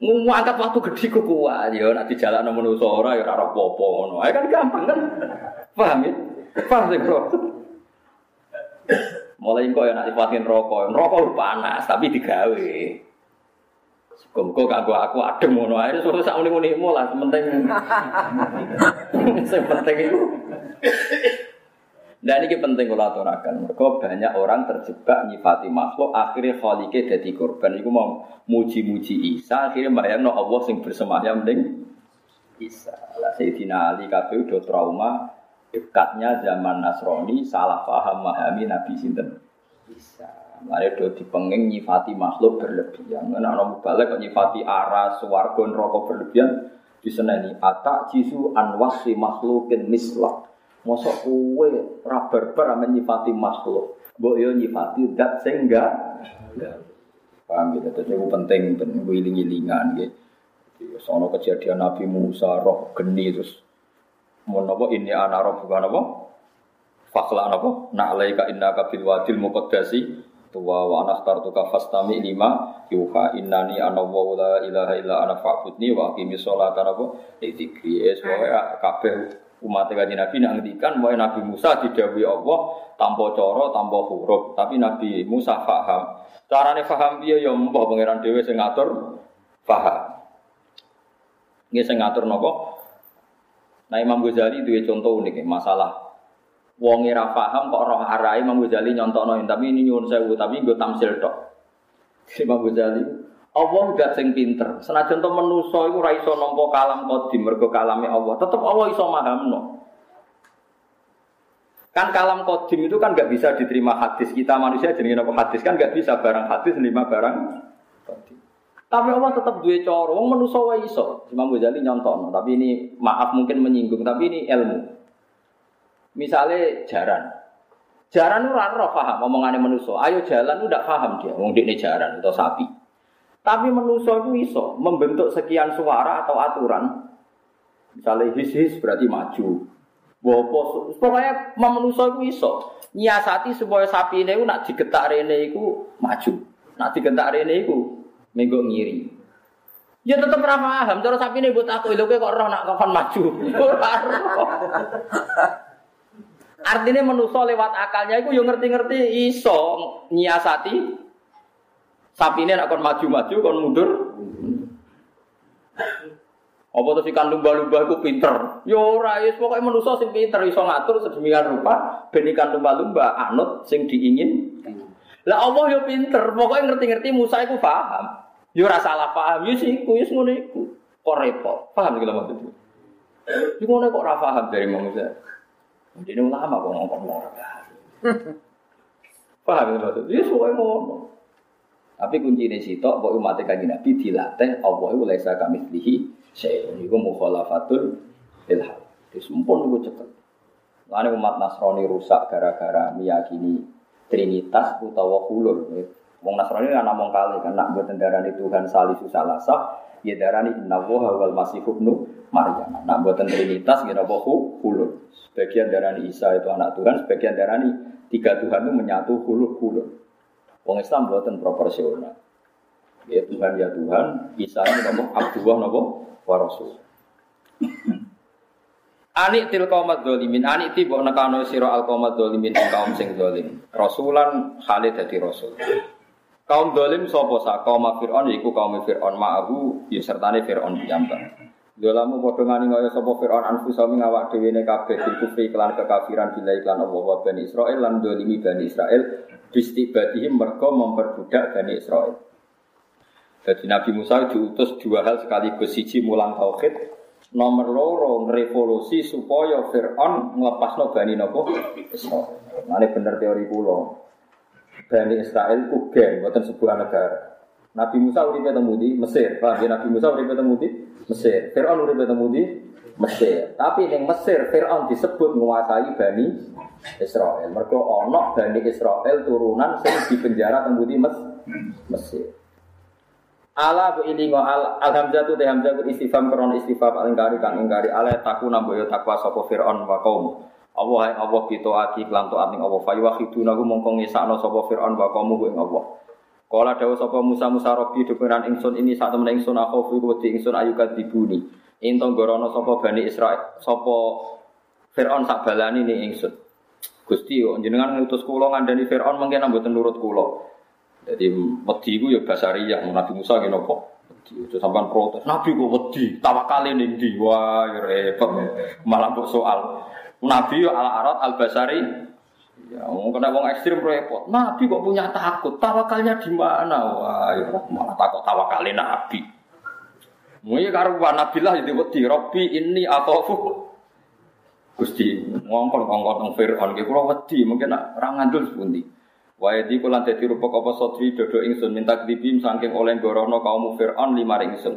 Ngumu angkat waktu gede ku kuat ya nak dijalakno manusa ora ya ora apa-apa ngono. Ae kan gampang kan. Paham ya? Paham sih, Bro. Mulai kok ya nak sifatin rokok, rokok panas tapi digawe. Muga-muga aku adem ngono ae suwe sak muni-munimu lah penting. (laughs) Sing penting itu. Dan ini penting kalau aturakan. Mereka banyak orang terjebak nyifati makhluk, akhirnya khalike jadi korban. Iku mau muji-muji Isa, akhirnya bayang no Allah sing bersemayam ning Isa. Lah Sayyidina Ali kabeh udah trauma dekatnya zaman Nasrani salah paham memahami Nabi sinten Isa. Mari do dipenging nyifati makhluk berlebihan. Nek ana balik kok nyifati aras, swarga, neraka berlebihan diseneni atak jisu anwasi makhlukin mislah. Mosok kowe ora barbar ame nyifati makhluk. Mbok yo nyifati zat sing enggak. Paham gitu, terus itu penting, penting iling-ilingan gitu. Sono kejadian Nabi Musa, roh geni terus mau nopo ini anak roh bukan nopo fakla nak alaika inna kabil wadil muqaddasi tuwa wa anak tartuka fastami lima yuha innani ana wa la ilaha illa ana fa'budni wa aqimi sholata nopo dzikri es kabeh umat kanjeng Nabi nak ngendikan bahwa Nabi Musa didhawuhi Allah tanpa cara, tanpa huruf, tapi Nabi Musa paham. Carane paham piye ya mbah pangeran dhewe sing ngatur paham. Nggih sing ngatur napa? Nah Imam Ghazali duwe contoh unik masalah wong ora paham kok roh arai Imam Ghazali nyontokno tapi ini nyuwun sewu tapi nggo tamsil tok. Imam Ghazali Allah udah sing pinter. Senajan to manusa iku ora iso nampa kalam qadim mergo kalame Allah, tetep Allah iso mahamno. Kan kalam qadim itu kan nggak bisa diterima hadis kita manusia jenenge apa hadis kan nggak bisa barang hadis lima barang qadim. Tapi Allah tetap duwe cara, wong manusa wae iso. Imam Ghazali nyontono, tapi ini maaf mungkin menyinggung, tapi ini ilmu. Misalnya jaran. Jaran ora ora paham omongane manusa. Ayo jalan udah paham dia, wong dekne jaran atau sapi. Tapi manusia itu iso membentuk sekian suara atau aturan. Misalnya his-his berarti maju. Bopo, pokoknya manusia itu iso nyiasati supaya sapi ini nak digetak rene itu maju. Nak digetak rene itu minggu ngiri. Ya tetap ora paham, cara sapi ini buat aku lho kok roh nak kapan maju. Artinya manusia lewat akalnya itu yang ngerti-ngerti iso nyiasati sapi ini akan maju-maju, kon mundur. Apa terus ikan lumba-lumba itu pinter? Yo ya ora, ya pokoknya manusia sing pinter iso ngatur sedemikian rupa ben ikan lumba-lumba anut sing diingin. Lah Allah yo ya pinter, pokoknya ngerti-ngerti Musa itu paham. Yo ora salah paham, yo sih iku, yo ngono iku. Kok repot. Paham iki maksudku. Yo ngono kok ora paham dari manusia. Ini ulama kok ngomong-ngomong. Paham iki maksudku? Yo suwe ngono. Tapi kunci ini sitok bahwa umat kanjeng Nabi dilatih Allah itu laisa kamitslihi syai'un. Iku mukhalafatul ilham. Disumpun iku cekel. Lalu umat Nasrani rusak gara-gara meyakini Trinitas utawa hulul. Wong Nasrani kan namung kali kan nak buat darani Tuhan salisu salasa, ya darani inna woha wal masih ibnu Maryam. Nak buat Trinitas ya napa hulul. Sebagian darani Isa itu anak Tuhan, sebagian darani tiga Tuhan itu menyatu hulul hulul. Wong Islam buatan proporsional. Ya Tuhan ya Tuhan, Isa ini nopo Abdullah nopo Warasul. Anik til kaumat dolimin, anik ti bok nekano siro al kaumat dolimin ing kaum sing dolim. Rasulan Khalid dadi rasul. Kaum dolim sopo sa kaum Fir'aun yaiku kaum Fir'aun ma'ahu ya sertane Fir'aun. Dolamu padha ngani kaya sapa Firaun anfusami ngawak dhewe ne kabeh bil kufri kelan kekafiran bila iklan Allah wa Bani Israil lan dolimi Bani Israil bistibadihim mergo memperbudak Bani Israil. Jadi Nabi Musa diutus dua hal sekaligus siji mulang tauhid, nomor loro revolusi supaya Fir'aun ngelepasno Bani nopo Israil. Ini bener teori kulo. Bani Israel ku geng, bukan sebuah negara. Nabi Musa uripe temu di Mesir. Paham ya Nabi Musa uripe temu di Mesir. Firaun uripe temu di Mesir. Tapi ning Mesir Firaun disebut menguasai Bani Israel. Mergo ana Bani Israel turunan sing dipenjara temu di Mes Mesir. Ala bu ilingo al alhamzah tu hamzah istifham kron istifham alingkari kang ingkari ala taku namboyo takwa sapa Firaun wa kaum. Allah hai Allah kita ati taat ning Allah fa yuwahiduna mongko ngisakno sapa Firaun wa kaum ing Allah. Kala dawuh sapa Musa Musa Rabbi dukuran ingsun ini sak temen ingsun aku kuwi wedi ingsun ayukat dibuni. Ento gorono sapa Bani Israil sapa Firaun sak balani ning ingsun. Gusti yo jenengan ngutus kula ngandani Firaun mungkin mboten nurut kula. Jadi wedi ku ya basariyah Nabi Musa ngene apa? Wedi itu sampean protes. Nabi kok wedi, tawakale ning ndi? Wah, ya repot. Malah kok soal. Nabi yo ala arat al basari Ya, kena wong ekstrim repot. Nabi kok punya takut? Tawakalnya di mana? Wah, ya, malah takut tawakalnya Nabi. Mungkin karuan Nabi lah jadi wedi. Robbi ini atau Gusti ngongkon nang Fir'aun ki kula wedi mungkin nak ora ngandul sepundi. Wae di kula dadi rupa apa sotri dodo ingsun minta dibim saking oleh gorono kaum Fir'aun lima ingsun.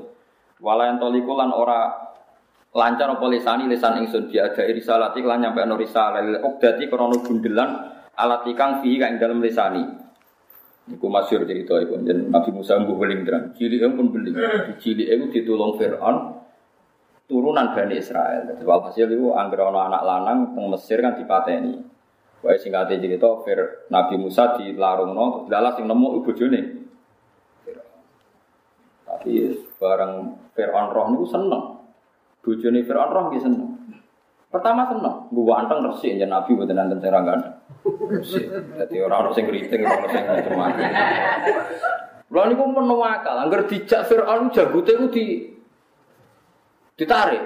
Wala lan ora lancar apa lisani lisan ingsun dia ada risalati lan nyampe ana risalah lil uqdati krana gundelan alat ikang fi kang dalam lisani Iku masyur cerita iku jen Nabi Musa mbuh beling terang. Cilik pun beling. Cilik iku ditulung Firaun turunan Bani Israel. Jadi walhasil itu angger ana anak lanang teng Mesir kan dipateni. Wae singkate cerita Fir Nabi Musa dilarungno dalah sing nemu iku bojone. Tapi bareng Firaun roh niku seneng. Bojone Firaun roh nggih seneng. Pertama seneng, gua anteng resik yen Nabi mboten nanten serangan. Jadi orang orang sing kriting orang sing macam-macam. Lha niku penuh akal, angger dijak Firaun janggute ku di ditarik.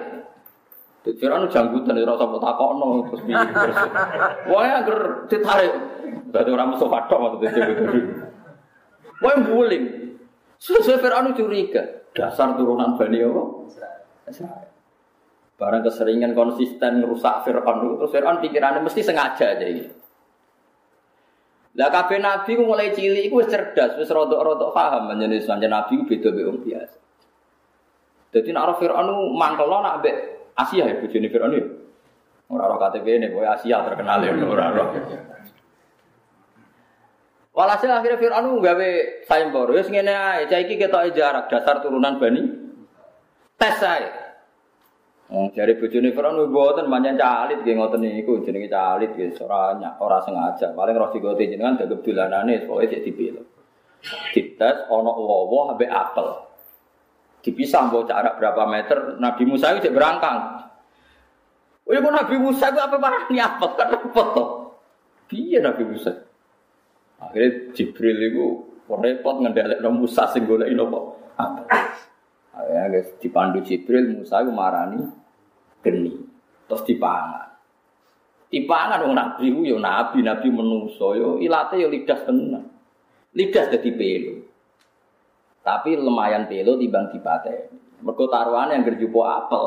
Di Firaun janggutan ora usah takokno terus piye terus. Wae angger ditarik. Berarti orang musuh padha maksudnya janggut. Wae guling. Sesuai Firaun curiga, dasar turunan Bani apa? Israel. Barang keseringan konsisten merusak Fir'aun itu, Fir'aun pikirannya mesti sengaja aja ini. Lah kabeh nabi ku mulai cilik iku wis cerdas, wis rodok-rodok paham menjadi sanjane nabi ku beda mbek biasa. Dadi nek Fir'aun mangkelo nak mbek Asia ya bojone Fir'aun ya. Ora ora KTP ini, boy Asia terkenal ya ora ora. Walhasil akhirnya Fir'aun gawe sayembara, wis ngene ae, cah iki ketoke jarak dasar turunan Bani. Tes ae. Oh, dari bojone Firaun mboten manjan calit nggih ngoten niku jenenge calit nggih ora ora sengaja. Paling roh digote jenengan dagem dolanane pokoke cek dipil. Dites ana wowo ambek apel. Dipisah mbok jarak berapa meter Nabi Musa itu berangkang. Oh ya Nabi Musa itu apa parah ni apel kan repot to. Piye Nabi Musa? Akhirnya Jibril itu repot ngendhalekno Musa sing napa? Apel. Akhirnya guys dipandu Jibril Musa itu marani geni terus dipangan. Dipangan wong nabi yo nabi nabi menuso yo ilate yo lidah tenan. Lidah dadi pelo tapi lumayan pelo timbang dipateni. Mergo taruhan yang gerjupo apel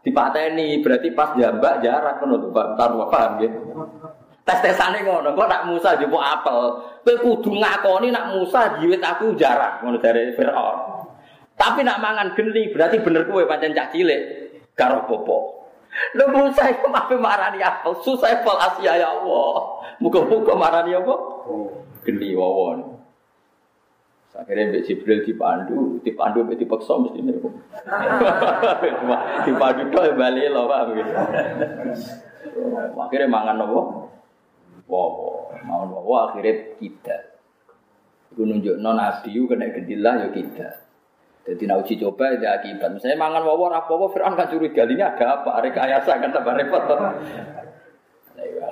dipateni berarti pas jambak jarak ngono to taruh paham ya tes-tesane ngono kok nak Musa jupo apel? Kowe kudu ngakoni nak Musa jiwit aku jarak ngono dari Firaun. Tapi nak mangan geni berarti bener kowe pancen cah karo popo Lu Musa itu mafi marani apa? Susah pol Asia ya Allah. Muka-muka marani apa? Geni wawon. Akhirnya Mbak Jibril dipandu, dipandu Mbak dipaksa mesti ini. (laughs) dipandu tuh balik loh pak. Akhirnya mangan apa? Wawo, mangan wawo akhirnya kita. Itu nunjuk non nabi kena gedilah ya kita. Jadi nak uji coba ada akibat. Misalnya mangan wawor apa wawo Fir'aun kan curiga ini ada apa? Rekayasa kan tambah repot.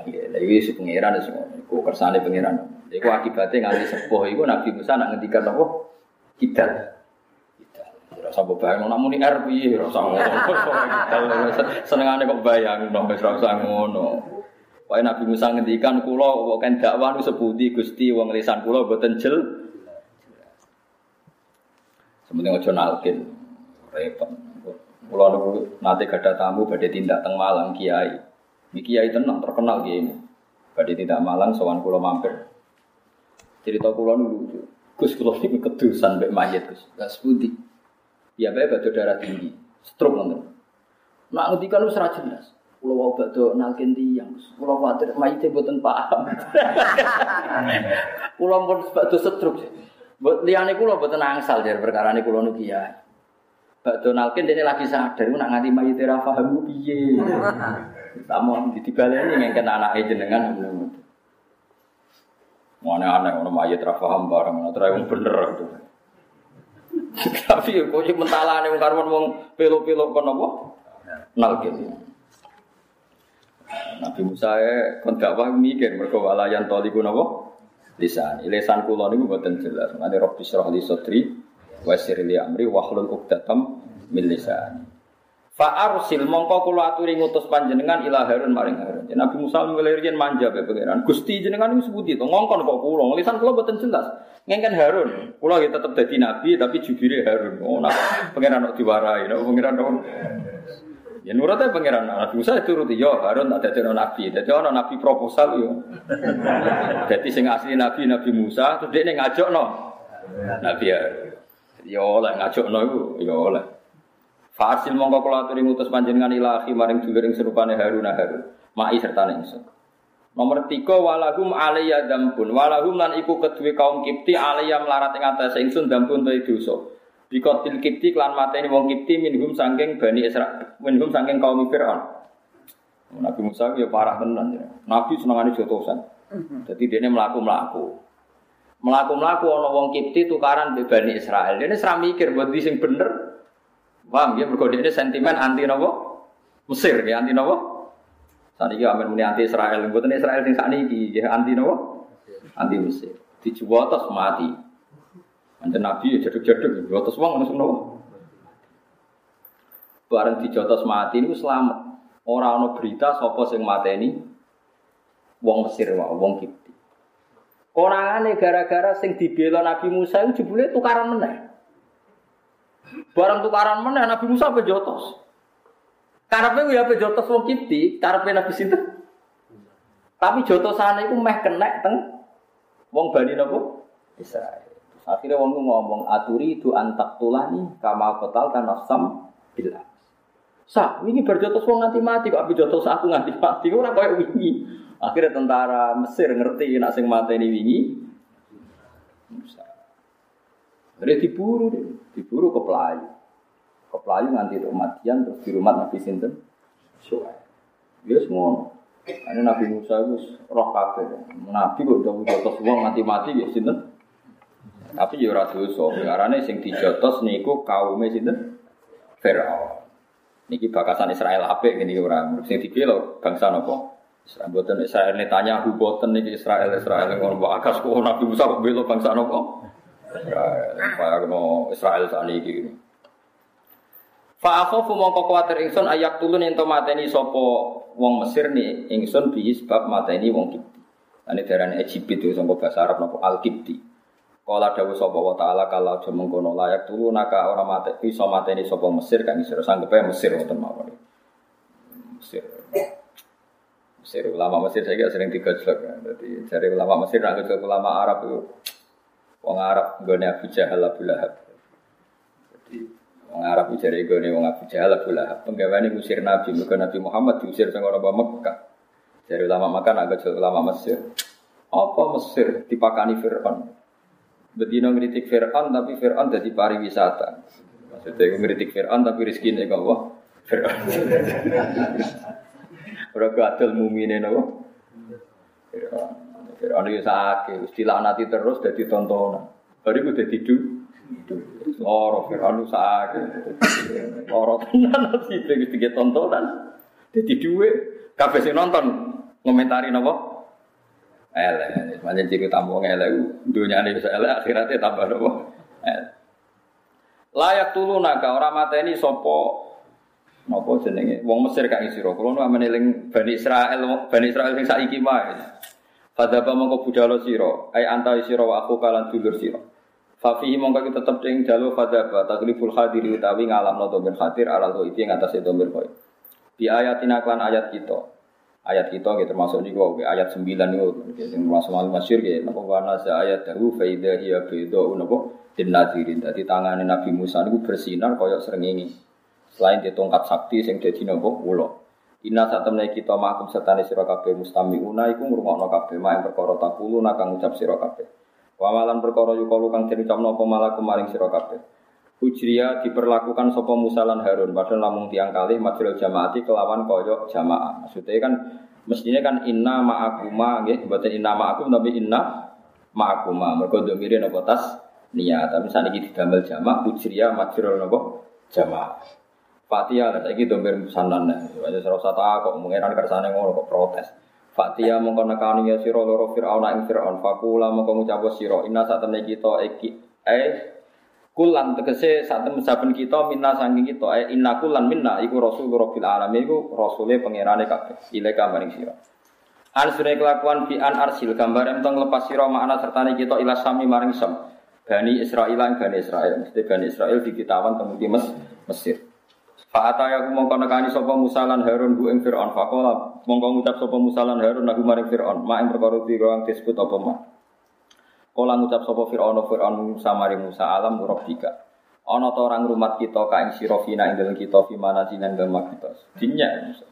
Lagi si pangeran semua. Iku kersane pangeran. Iku akibatnya nganti sepuh. Iku Nabi Musa nak ngendikan apa? Kita. Kita. sapa bayang namun ini R piye ora usah ngono. Senengane kok bayang no usah ngono. Wae Nabi Musa ngendikan kula kok kan dakwah sepundi Gusti wong lisan kula boten jel. Sementing aja nalkin. Repot. Kula niku nate gadah tamu badhe tindak teng Malang Kiai. Iki Kiai tenang terkenal kiai ini. Badhe tindak Malang sowan kula mampir. Cerita kula niku Gus kula niku kedusan mbek mayit Gus. Gas pundi? Ya bae batu darah tinggi, stroke nonton. Nak ngendikan wis ora jelas. Kula wau badhe nalkin tiyang. Kula kuwatir mayite mboten paham. (laughs) Kula pun badhe stroke. Mbok liyane kula mboten angsal jar perkara niku kula niku kiai. Badhe nalkin dene lagi sadar nak nganti mayite ra paham piye. (laughs) Tamu dibaleni ngengken anake jenengan. Mana aneh, orang mayat rafaham barang, terus yang bener itu. (laughs) Tapi kok sing mentalane wong karwan wong pelo-pelo kon apa? Nalkin. Nabi Musa e kon dakwah mikir mergo walayan toliku napa? Lisan. Lisan kula niku mboten jelas. Mane Rabbi syrah li sadri wa yassir li amri wa hlul 'uqdatam min lisani. Fa arsil mongko kula aturi ngutus panjenengan ila Harun maring Harun. Nabi Musa riyen manja be pangeran. Gusti jenengan iki sebuti to ngongkon kok kula. Lisan kula mboten jelas. Ngengken Harun. Kula ya tetep dadi nabi tapi jubire Harun. Oh nah pangeran kok diwarai. Nah, pangeran kok Ya nurutnya pangeran Nabi Musa itu turuti yo Harun tak dadi nabi. Dadi ana nabi proposal yo. (laughs) Dadi sing asli nabi Nabi Musa terus dia ngajak no. Nabi Harun. Ya oleh ngajak no iku ya oleh. Fasil mongko kula aturi ngutus panjenengan ilahi maring dulur ing serupane Harun Harun. Mai serta ingsun. Nomor tiga walahum alaiya dambun walahum lan iku kedue kaum kipti alaiya melarat ing atas ingsun dambun ta dosa. Bikotil kipti klan mateni wong kipti minhum sangking bani Isra minhum sangking kaum Fir'aun. Nabi Musa ya parah tenan ya. Nabi senengane jotosan. Jadi dia melaku melaku. Melaku melaku ono wong kipti tukaran be bani Israel. Dia serah mikir buat sing bener. Paham ya mergo ini sentimen anti nopo? Mesir ya anti nopo? Saat ini amin muni anti Israel, buatan Israel sing saat ini ya anti nopo? Anti Mesir. Dijuwatos mati. Mantan Nabi ya jaduk-jaduk, juwatos wong langsung nopo? Bareng dijotos mati ini selamat. Orang ono berita sopo sing mateni wong Mesir wae, wong Kipti. Konangane gara-gara sing dibela Nabi Musa itu jebule tukaran meneh. Barang tukaran mana Nabi Musa apa jotos? Karena ya apa jotos wong kipti, karena Nabi sinten. Tapi jotosane itu meh kena teng wong bani nopo Israel. Akhirnya wong ngomong aturi itu antak tulani kama kotal kan nafsam bila. Sa, ini berjotos wong nganti mati kok api jotos aku nganti mati ora koyo wingi. Akhirnya tentara Mesir ngerti nak sing mateni wingi. Jadi diburu deh, diburu ke pelayu. Ke pelayu nganti matian terus di rumah Nabi Sinten. Soal. Dia semua. Ini Nabi Musa itu roh kafir. Nabi kok udah jotos uang mati-mati ya Sinten. Tapi ya ora dosa. Karena sing dijotos niku kaume Sinten. Firaun. Niki bakasan Israel apik gini orang. Sing dibelo bangsa napa? Israel boten Israel tanya boten niki Israel Israel ngono akas kok Nabi Musa kok belo bangsa napa? Israel, kaya kena Israel ini. Fa akhafu mongko kuwatir ingsun ayak tulun ento mateni sapa wong Mesir ni ingsun bi sebab mateni wong Kipti. Ane darane Egypt itu sangko bahasa Arab napa Al Kipti. Kala dawuh sapa wa taala kalau aja mengkono layak tulu naka ora mate iso mateni sapa Mesir kan isih sanggepe Mesir wonten mawon. Mesir. Mesir ulama Mesir saya sering digojlok. Jadi cari ulama Mesir nak ulama Arab itu Wong Arab nggone Abu Jahal Abu Lahab. Wong Arab jare nggone wong Abu Jahal Abu Lahab. Penggaweane ngusir Nabi, mergo Nabi Muhammad diusir sing ora Mekah. Jadi ulama Mekah agak ulama Mesir. Apa Mesir dipakani Fir'aun? Bedino ngeritik Fir'aun tapi Fir'aun jadi pariwisata. Maksudnya ngeritik Fir'aun tapi rezeki ini gak Fir'aun. (laughs) Ora gadel mumine napa? Fir'aun. Fir'aun itu sakit, nanti terus jadi tontonan. Baru itu jadi du. Loro Fir'aun itu sakit. Loro tenan nanti begitu tontonan. Jadi dua, kafe sih nonton ngomentari nopo. Elek, macam ciri tamu elek. Dunia ini bisa elek, akhiratnya tambah nopo. Layak tulu naga orang mata ini sopo nopo jenenge? Wong Mesir kang sira kula nu amene ling Bani Israel Bani Israel sing saiki wae. Fadaba mongko budalo sira. Ai antai sira wa aku kalan dulur sira. Fafihi mongko kita tetep ing jalu fadaba tagliful hadiri utawi ngalamno domir khatir alal itu ing atase domir koi Di ayatina klan ayat kita ayat kita gitu termasuk niku ayat 9 niku sing termasuk al masyhur gitu napa wana ayat dahu fa idza hiya bidau napa dinadirin dadi tangane Nabi Musa niku bersinar kaya srengenge Selain di tongkat sakti sing dadi nopo ulo. Inna saat temen kita makum setane sira kabeh una iku ngrungokno kabeh mak perkara takulu nakang ngucap sira kabeh. Wa malan perkara kang diucapno apa malah kemaring sira kabeh. Ujriya diperlakukan sapa Musa lan Harun padahal namung tiang kali majrul jamaati kelawan koyok jamaah. Maksudnya kan mestinya kan inna ma'akuma nggih inna ma'akum tapi inna ma'akuma. Mergo ndomire napa tas niat. Tapi saniki didamel jamak ujriya majrul napa jamaah. Fatia lah saiki domir musanan Wajah serasa tak kok mengeran kersane ngono kok protes. Fatia mongko nekani ya sira loro Firaun ing Firaun fakula mongko ngucap sira inna sak temne kita iki eh kulan tegese temne saben kita minna saking kita eh inna kulan minna iku rasul rabbil alamin iku rasule pangerane kabeh ilaika maring sira. An sune kelakuan bi an arsil gambar entong lepas sira makna sertane kita ila sami maring sam. Bani Israil lan Bani Israil, mesti Bani Israil dikitawan temu di Mesir. Fa'ata ya mongko nekani sapa Musa lan Harun bu ing Firaun faqala mongko ngucap sapa Musa lan Harun nagu maring Firaun mak ing perkara disebut apa mak Kala ngucap sapa Firaun Firaun Musa maring Musa alam rabbika. Ana ta orang rumat kita ka ing sira fina ing dalem kita fi mana jinan dalem kita. Dinya Musa.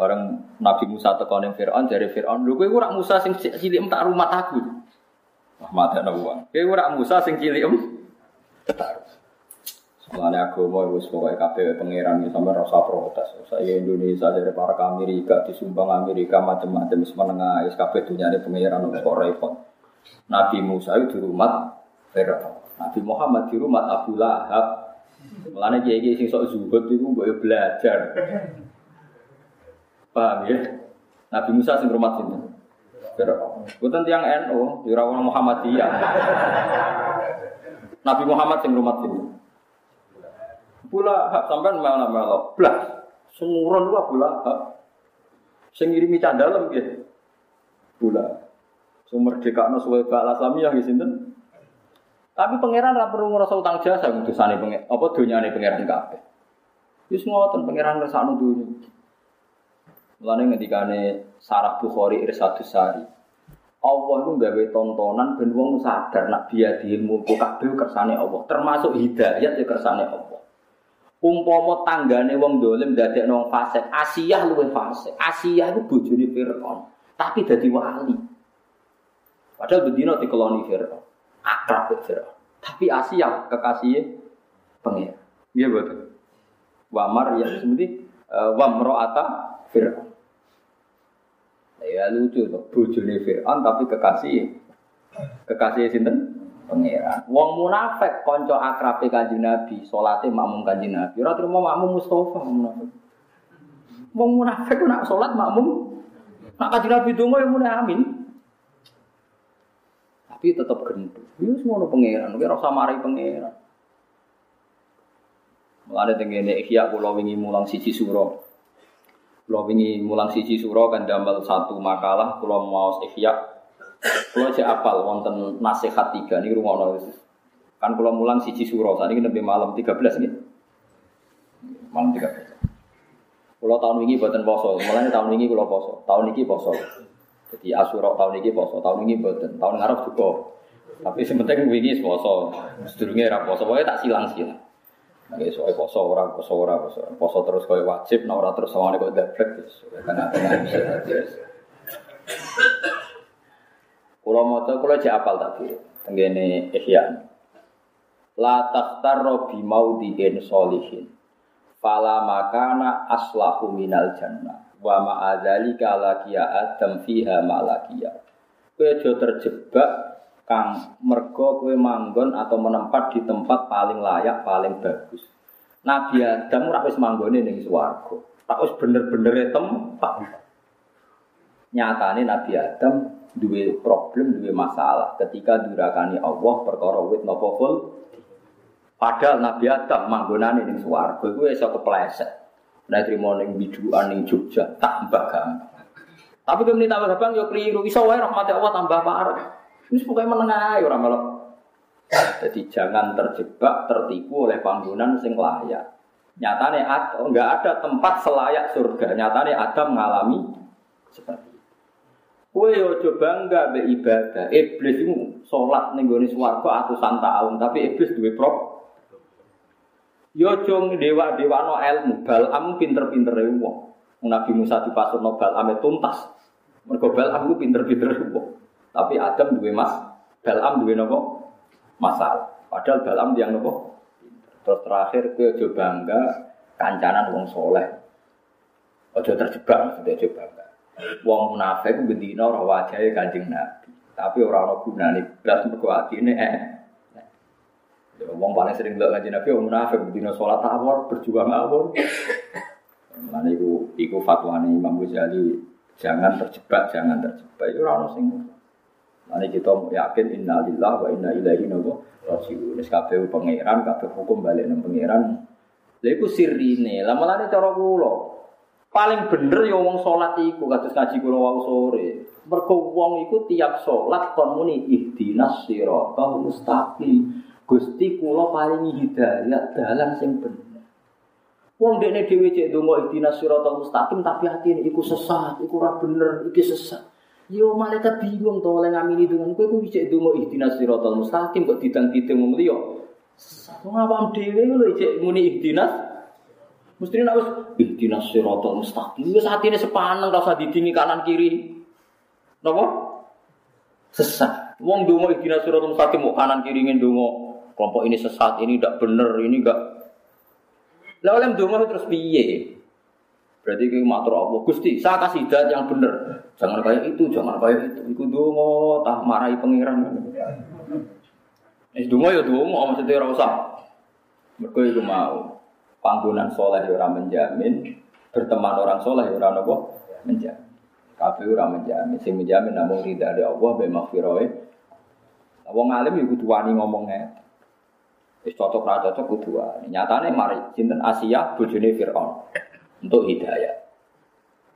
Bareng Nabi Musa teko ning Firaun dari Firaun lho kowe ora Musa sing cilik tak rumat aku Ahmad ana wong. Kowe ora Musa sing cilik tak Mengenai agama itu sebagai KPW pangeran itu sampai rasa protes. Saya Indonesia dari para Amerika, disumbang Amerika macam-macam menengah SKP dunia ini pangeran kok repot. Nabi Musa itu di rumah Fir'aun. Nabi Muhammad di rumah Abu Lahab. Mulane kiai kiai sing sok zuhud itu gue belajar. Paham ya? Nabi Musa sing rumah sini. Fir'aun. Bukan tiang NU, di Muhammadiyah. Nabi Muhammad sing rumah sini. Bula hak sampean mana melok. Blah. Sumuron lu bula hak. Sing ngirimi candalem nggih. Bula. Sumber dekakno suwe bak Islamiyah nggih sinten? Tapi pangeran ra perlu ngrasa utang jasa utusane pengen apa donyane pangeran kabeh. Wis ngoten pangeran ngersakno dunya. Mulane ngendikane Sarah Bukhari Irsadus Sari. Allah itu gawe tontonan ben wong sadar nak biadil mulku kabeh kersane Allah, termasuk hidayat ya kersane Allah. Umpama tanggane wong dolim dadekno wong fasik, Asiyah luwe fasik. Asiyah iku bojone Firaun, tapi dadi wali. Padahal bedino dikeloni Firaun. Akrab Firaun. Tapi Asiyah kekasihnya pengen. Iya betul. Wamar ya seperti uh, wamroata Firaun. Ya lucu tuh, bojone Firaun tapi kekasih kekasih sinten? pangeran. Wong munafik kanca akrabe Kanjeng Nabi, salate makmum Kanjeng Nabi. Ora terima makmum Mustafa munafik. Wong munafik nak salat makmum nak Kanjeng Nabi donga ya muni amin. Tapi tetap gendut. Yo semono pangeran, ora usah mari pangeran. Mulane tengene ihya kula wingi mulang siji sura. Kula wingi mulang siji sura kan damel satu makalah kula mau ihya kalau cek apal wonten nasihat tiga rumah nol kan kalau mulang siji suro saat ini lebih malam 13 nih malam 13 kalau tahun ini buatan poso. Mulanya tahun ini kalau poso. Tahun ini poso jadi asurok tahun ini poso tahun ini buatan tahun ngarep juga tapi sementing wingi poso sedurunge ra poso pokoknya tak silang silang Nggih soal poso ora poso ora poso. Poso terus koyo wajib nek ora terus sawane kok dablek wis tengah-tengah bisa Kulo maca kulo cek apal tadi. Tenggene Ihya. La takhtarra bi maudhi'in solihin. Fala makana aslahu minal jannah. Wa ma'adzalika lakiya adam fiha ma'lakiya. Kowe aja terjebak kang mergo kowe manggon atau menempat di tempat paling layak, paling bagus. Nabi Adam ora wis manggone ning swarga. Tak wis bener-bener tempat. Nyatane Nabi Adam duwe problem, duwe masalah ketika durakani Allah perkara wit napa Padahal Nabi Adam manggonane ning swarga iku iso kepleset. Nek trimo ning biduan ning Jogja tambah gampang. Tapi kemudian tambah gampang yo keliru. Iso wae rahmat Allah tambah parah. Wis pokoke menengah ae ora melok. Jadi jangan terjebak tertipu oleh panggonan sing layak. Nyatane enggak ada tempat selayak surga. Nyatane Adam mengalami seperti itu. Kue ojo bangga be ibadah. Iblis itu sholat ning gone swarga atusan tahun, tapi iblis duwe prop Yo dewa dewa no ilmu, Balam pinter-pinter wong. Nabi Musa dipasut no Balam tuntas. Mergo Balam ku pinter-pinter wong. Tapi Adam duwe mas, Balam duwe nopo masalah. Padahal Balam yang nopo. Terus terakhir ke ojo bangga kancanan wong soleh. Ojo terjebak, ojo bangga. Wong munafik bendina ora wajahe Kanjeng Nabi. Tapi ora ana gunane blas mergo atine eh Wong paling sering bilang ngaji Nabi, wong munafik, berdina sholat awor, berjuang awor. Mana iku, iku nih Imam Ghazali, jangan terjebak, jangan terjebak. Itu orang sing. Mana kita yakin inna lillah wa inna ilaihi rajiun. Nis kabeh pangeran, kabeh hukum balik nang pangeran. Lha iku sirine, lah malah cara kula. Paling bener ya wong salat iku kados ngaji kula wau sore. Mergo wong iku tiap salat kon muni ihdinas siratal mustaqim. Gusti kula paringi hidayah dalan sing bener. Wong dekne dhewe cek donga ihdinas siratal mustaqim tapi atine iku sesat, iku ora bener, iki sesat. Yo malaikat bingung to oleh ngamini dengan kowe kuwi cek donga ihdinas siratal mustaqim kok didang-didang wong liya. Sesat. Wong awam dhewe lho cek muni ihdinas Mesti nek wis ihdinas siratal mustaqim wis atine sepaneng ora usah didingi kanan kiri. Napa? Sesat. Wong donga ihdinas siratal mustaqim kok kanan kiri ngene kelompok ini sesat, ini tidak benar, ini enggak. Lah oleh donga terus piye? Berarti kita matur Allah, Gusti, saya kasih dat yang benar. Jangan kayak itu, jangan kayak itu. Iku donga tah marahi pangeran. Eh donga ya donga, maksudnya ora usah. Mergo iku mau panggonan soleh ya ora menjamin, berteman orang soleh ya ora napa menjamin. Kabeh ora menjamin, sing menjamin namung ridha Allah be maghfirah. Wong alim ya kudu wani ngomongnya. Wis cocok ra cocok kudu wae. Nyatane mari sinten Asia bojone Firaun untuk hidayah.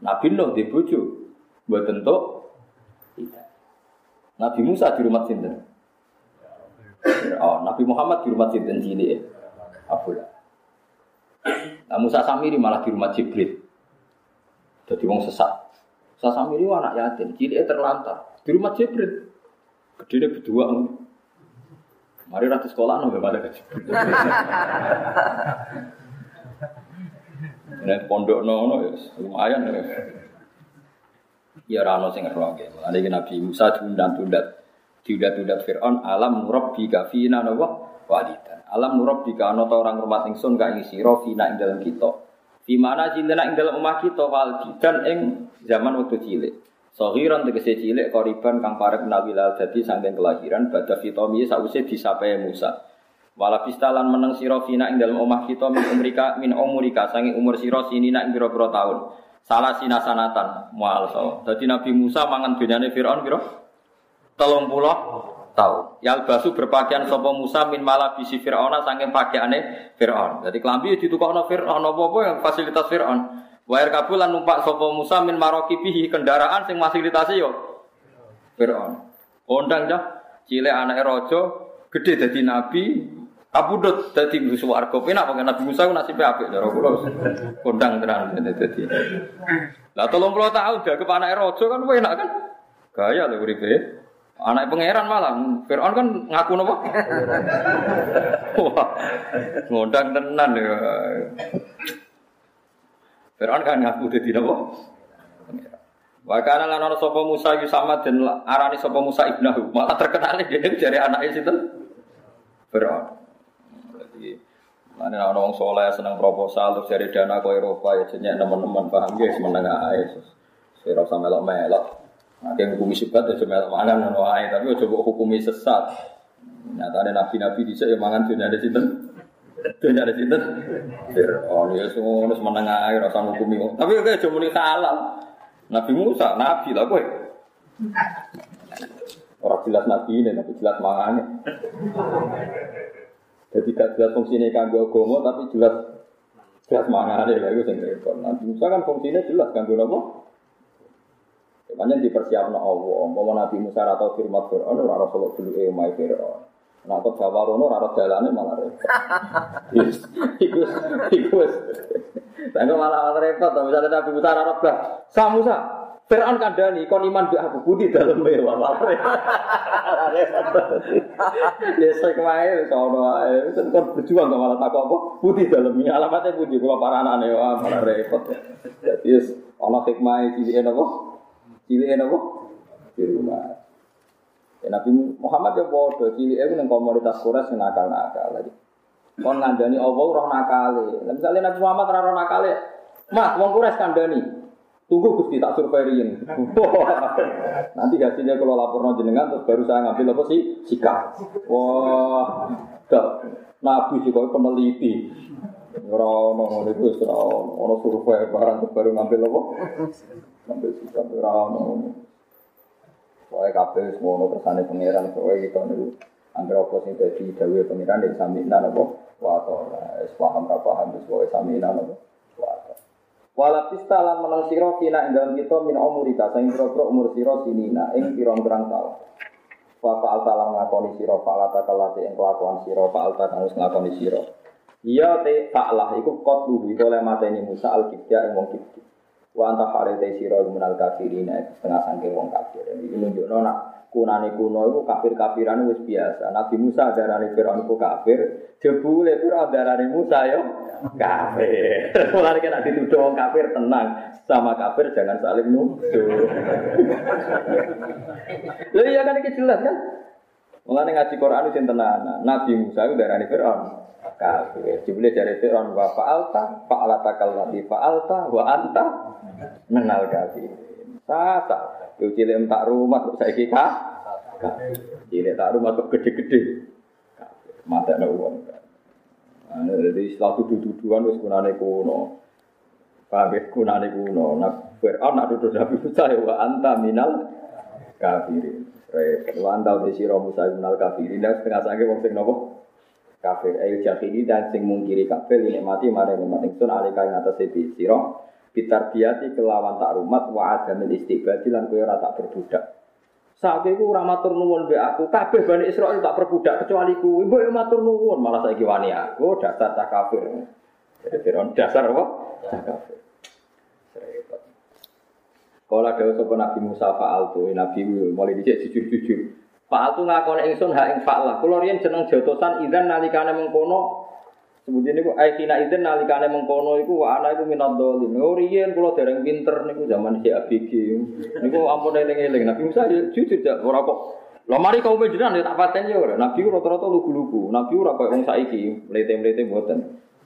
Nabi Nuh di bojo buat untuk hidayah. Nabi Musa di rumah sinten? Oh, Nabi Muhammad di rumah sinten cilik Abdullah. Nah, Musa Samiri malah di rumah Jibril. Jadi wong sesat. Musa Samiri anak yatim, cilik terlantar di rumah Jibril. Gedene berdua Mari ratu sekolah no pada (laughs) gaji. Nek pondok no no ya lumayan ya. Ya rano sing ngeroke. Mulane iki Nabi Musa diundang-undat. Diundat-undat Fir'aun alam bi kafina nawa walidan. Alam nurab bi kana orang rumah ingsun ka ing sira fina ing dalam kita. Di mana cinta ing dalam rumah kita walidan ing zaman waktu cilik. Sohiran tegese cilik koriban kang parek nawilal dadi sangking kelahiran badha fitomi sause disapai Musa. Wala pistalan meneng sira fina ing dalem omah kita min umrika min umurika sange umur sira sinina ing pira-pira taun. Salah sinasanatan mual so. Dadi Nabi Musa mangan dunyane Firaun pira? 30 tahun. Yal basu berpakaian sapa Musa min malah bisi Firauna sange pakaiane Firaun. Dadi klambi ditukokno Firaun apa-apa yang fasilitas Firaun. Wair kabulan numpak sopo Musa min maroki bihi kendaraan sing fasilitasi yo. Fir'aun. Kondang dah, cile anak rojo, gede jadi nabi, kabudut jadi musuh warga. Penak pakai Nabi Musa ku nasibnya apik cara kula. Kondang tenan dadi. Lah 30 tahun jaga anak rojo kan enak kan? Gaya lho uripe. Anak pangeran malah, Fir'aun kan ngaku nopo? Wah, ngondang tenan ya. Fir'aun kan ngaku dadi napa? Wa kana lan ana sapa Musa sama dan arani sapa Musa ibnahu. Malah terkenal dia dari anaknya sinten? Fir'aun. Jadi mana ana wong saleh seneng proposal terus cari dana ke Eropa ya jenenge teman-teman paham ya menengah ae. Sira usah melok-melok. Yang hukumi sebat ya melok mangan ngono ae, tapi aja hukumi sesat. Nyatane nabi-nabi dhisik ya mangan dunia di sinten? Dunia ada cinta. Oh, ya semua menengah air rasa hukumi. Tapi kayak cuma ini halal. Nabi Musa, Nabi lah gue. Orang jelas Nabi ini, tapi jelas mangannya. Jadi gak jelas fungsinya kanggo agama tapi jelas jelas ada lagi sing repot. Nabi Musa kan fungsinya jelas kanggo apa? Makanya dipersiapkan Allah. Mau Nabi Musa atau firman Fir'aun, Rasulullah dulu eh Fir'aun. Nah, kok Jawa rono raro dalane malah repot. Iku iku wis. Tanggo malah repot, misalnya Nabi Musa raro bah. Sa Musa, Fir'aun kandani kon iman bi aku budi dalem mewah apa. Desa kemae sono ae, sen kon berjuang kok malah takok apa? Budi dalem alamatnya budi kula para anane wah malah repot. Dadi wis ana hikmah cilike napa? Cilike napa? Di rumah. Ya, Nabi Muhammad ya bodoh, cilik itu yang komoditas kures yang nakal-nakal lagi. Kon ngandani Allah roh nakale. Lah misalnya Nabi Muhammad ora roh nakale, Mas, wong kures kandani. Tunggu Gusti tak surveiin. (laughs) Nanti hasilnya kalau lapor jenengan terus baru saya ngambil apa sih sikap. Wah, dah Nabi juga peneliti. Ora ono ngono iku ono survei barang baru ngambil apa? Ngambil sikap ora. Pokoknya kabeh semua kersane pangeran, pokoknya kita niku angger apa sing dadi dawuhe pangeran nek samina napa wa ta. Wis paham ra paham wis pokoke samina napa wa ta. Wala pistalan menang sira kina ing dalem kita min umurika sing pira umur sira sinina ing pirang-pirang taun. Wa fa'al talam ngakoni sira fa'alata kalate ing kelakuan sira fa'alta kang wis ngakoni sira. Iya te fa'lah iku qatlu iku oleh mateni Musa al-Kibya ing wong Kibya. Wa anta harite sira minal kafirin setengah sangking wong kafir. Iki nunjukno nak kunane kuno iku kafir-kafiran wis biasa. Nabi Musa darane Firaun iku kafir, jebule Firaun darane Musa yo kafir. (laughs) Mulane nek dituduh wong kafir tenang, sama kafir jangan saling nuduh. (laughs) Lha iya kan iki jelas kan? Mulane ngaji Quran sing tenanan. Nabi Musa iku darane Firaun kafir. Jebule dari Firaun wa fa'alta fa'alata kallati fa'alta wa anta menal kafir. Sasa, yo cilik tak rumah kok saiki ka. Cilik tak rumah kok gede-gede. Mata ada uang. Jadi setelah tuduh-tuduhan wis kunane kuno. Paham ya? kuno. Nah, Fir'aun nak duduk Nabi Musa ya wa anta minal kafirin. Repot. Wa anta di sira Musa minal kafirin. Dan setengah sange wong sing nopo? Kafir. Ayo jahili dan sing mungkiri kafir ini mati mari nikmat ingsun alika ing atas sira bitarbiati kelawan tak rumat wa adamil istiqbal lan kowe ora tak berbudak. Saat itu ora nuwun mbek aku, kabeh Bani Israil tak perbudak kecuali ku. Mbok matur nuwun, malah saiki wani aku dasar tak kafir. Jadi Firaun dasar apa? Tak kafir. Kala dawuh sapa Nabi Musa fa'al tu, Nabi mulai dicek jujur-jujur. Fa'al tu ngakoni ingsun ha ing fa'lah. Kula riyen jeneng jotosan idzan nalikane mengkono Sebutnya niku aikina itu nalikane mengkono iku wa ana iku minad dolin. Oh riyen kula dereng pinter niku zaman si ABG. Niku ampun eling-eling. Nabi Musa jujur jak ora kok. Lah mari kaum jenengan tak paten ya ora. Nabi rata-rata lugu-lugu. Nabi ora koyo wong saiki, mlete-mlete mboten.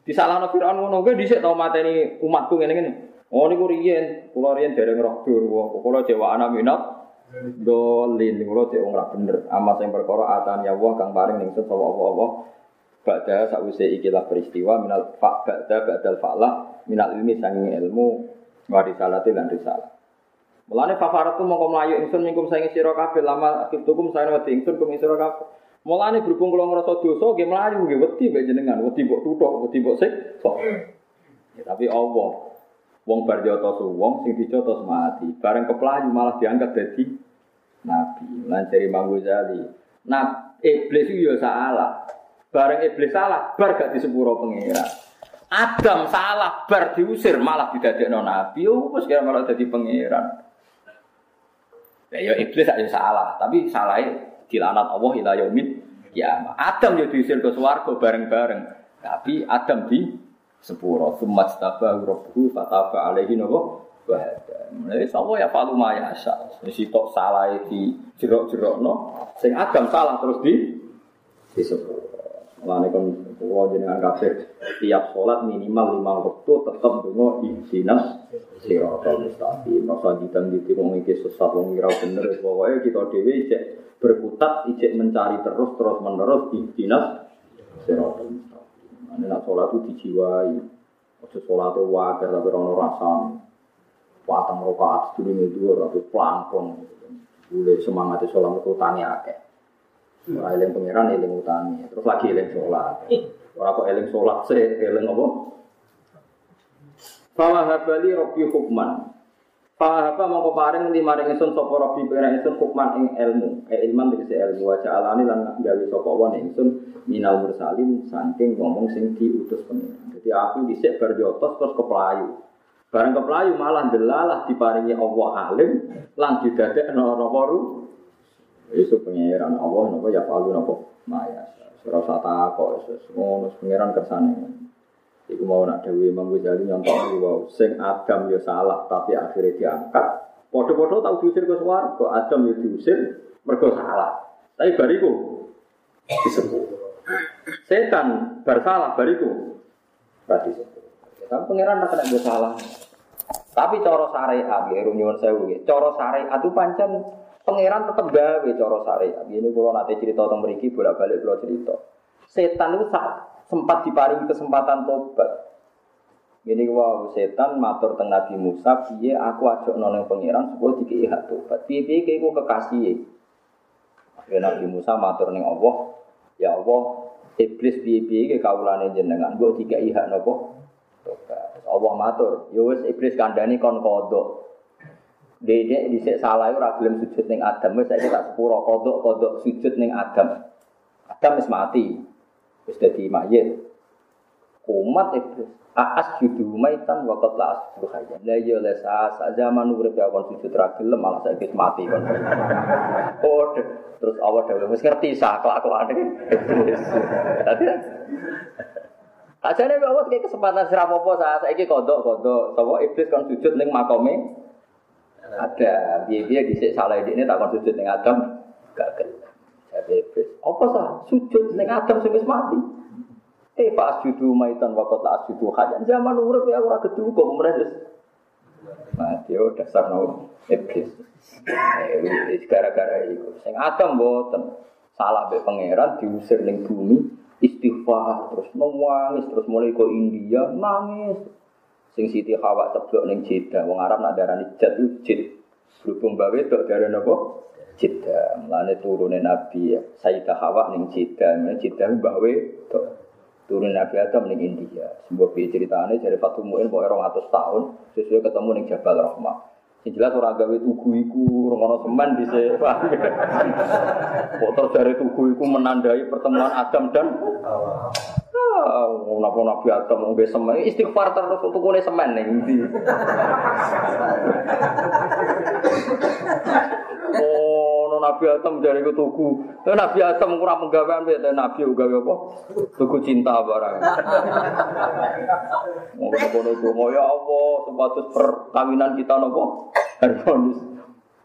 Disalahno Firaun ngono kuwi dhisik tau mateni umatku ngene-ngene. Oh niku riyen, kula riyen dereng roh dur. Kula jewa ana minat dolin kula cek wong bener. Amas sing perkara atan ya Allah kang paring ningsut sapa Allah Ba'da sa'use ikilah peristiwa minal fa' ba'da ba'dal fa'lah minal ilmi sanging ilmu wa risalati lan risalah. Mulane fafaratu mongko mlayu ingsun mingkum saing sira kabeh lama akibtukum saen wedi ingsun kum sira kabeh. Mulane berhubung kula ngrasa dosa nggih mlayu nggih wedi mbek jenengan, wedi mbok tuthuk, wedi mbok sik. Ya, tapi Allah wong bar jotos wong sing dijotos mati, bareng keplayu malah diangkat dadi nabi. Lan cari Imam Ghazali. Nah, iblis itu ya salah. Bareng iblis salah, bar gak disepuro pengira. Adam salah, bar diusir malah didadekno nabi. Oh, wis kira malah dadi pangeran. Ya, ya iblis aja salah, tapi salahnya dilanat Allah ila kiamah. Adam ya diusir ke swarga bareng-bareng. Tapi Adam di sepuro. Sumat tabahu rabbuhu fataba alaihi nawa wahada. Mulai sapa ya falu maya asa. Sitok salah di jerok-jerok no. Sing Adam salah terus di di sepuro. Mulane kon kula jenengan tiap sholat minimal lima waktu tetap donga ihdinas siratal mustaqim. Masa ditan di wong iki sesat wong ora bener pokoke kita dhewe cek berkutat ijek mencari terus terus menerus ihdinas siratal mustaqim. Ane nak sholat itu dijiwai. Ojo sholat itu wajar tapi ono rasane. Watang rokaat sedurunge dhuwur atau pelan-pelan. Boleh semangat sholat itu tani akeh. Ora eling pangeran eling utami, terus lagi eling sholat. Ora kok eling sholat sih, eling apa? Fala habali robbi hukman. Fala haba mongko paring di maring ingsun sapa robbi pengen ingsun hukman ing ilmu. Eh ilman tegese ilmu wa ja'alani lan gawe sapa wa ingsun minal mursalin saking ngomong sing diutus pengiran. Jadi aku dhisik bar terus keplayu. Barang keplayu malah delalah diparingi Allah alim lan didadekno napa ru Isu pengiran Allah nopo ya palu nopo maya. Surah sata kok Yesus ngono pengiran kersane. Iku mau nak dewi Imam Ghazali nyontok wow, sing Adam ya salah tapi akhirnya diangkat. Podo-podo tahu diusir ke kok Adam ya diusir mergo salah. Tapi bariku disebut. Setan bersalah bariku berarti. Tapi pengiran nak kena salah. Tapi coro syariat, ya, nyuwun sewu, coro syariat itu pancen Pangeran tetap gawe coro syariat. Ini kalau nanti cerita tentang mereka bolak-balik kalau cerita. Setan itu sempat diparingi kesempatan tobat. Ini wow setan matur teng Nabi Musa, iya aku ajak noneng pangeran supaya dikei hak tobat. Piye piye keiku kekasih. Akhirnya Nabi Musa matur neng Allah, ya Allah, iblis piye piye ke kaulane jenengan, gue dikei hak nopo tobat. Allah matur, ya iblis kandani kon kodok. Dede dhisik salah ora gelem sujud ning Adam wis saiki tak sepuro kodok-kodok sujud ning Adam. Adam wis mati. Wis dadi mayit. Umat iblis. Aas judu maitan qad la asjudu hayyan. La ya la sa zaman urip ya kon sujud ra gelem malah saiki mati kon. Oh, terus awak dhewe wis ngerti sah kelakuane. Dadi Ajane Allah kayak kesempatan sira apa-apa saiki kodok-kodok sapa iblis kon sujud ning makome ada, biaya bisa salah ini tak akan sujud dengan Adam, gak kena. Bebas. Apa sah? Sujud dengan Adam sampai mati. Eh, pas judu maitan wakot lah judu hajan. Zaman urip ya ora gedung kok mereka Mati oh dasar no iblis. Eh, gara-gara itu. Sing Adam boten salah be pangeran diusir ning bumi istighfar terus nangis terus mulai ke India nangis Sing Siti Hawa ceblok ning Jeddah, wong Arab nak darani jad itu jid. Berhubung bawe tok darani apa? Jeddah. Mulane turune Nabi ya. Sayyidah Hawa ning ning Jeddah bawe tok. Turun Nabi Adam ning India. Sebuah piye ceritane dari Fatul Mu'in pokoke 200 tahun sesuai ketemu ning Jabal Rahmah. Sing jelas ora gawe tugu iku ngono semen dhisik. (laughs) Kok dari tugu iku menandai pertemuan Adam dan Napa Nabi Adam mau semen, istighfar terus untuk kune semen nih. (laughs) Oh, Nabi Adam dari itu tuku. Nabi Adam kurang menggawean beda Nabi juga apa? Tuku cinta barang. Mau kono mau ya Allah, sebatas perkawinan kita nopo harmonis.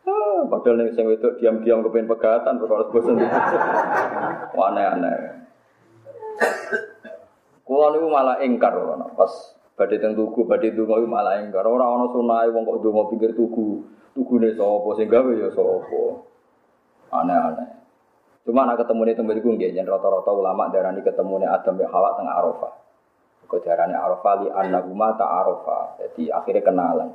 Ah, padahal nih saya itu diam-diam kepengen pegatan, perkara bosan. Aneh-aneh. Kulo niku malah ingkar pas badhe teng tugu, badhe donga iku malah ingkar. Ora ana sunahe wong kok donga pinggir tugu. Tugune sapa sing gawe ya sapa. Aneh-aneh. Cuma nak ketemu nih tempat itu nggih, rata-rata ulama darani ketemu nih Adam bin Hawa tengah Arafah. Darani Arafah li annahuma ta Arafah. Jadi akhirnya kenalan.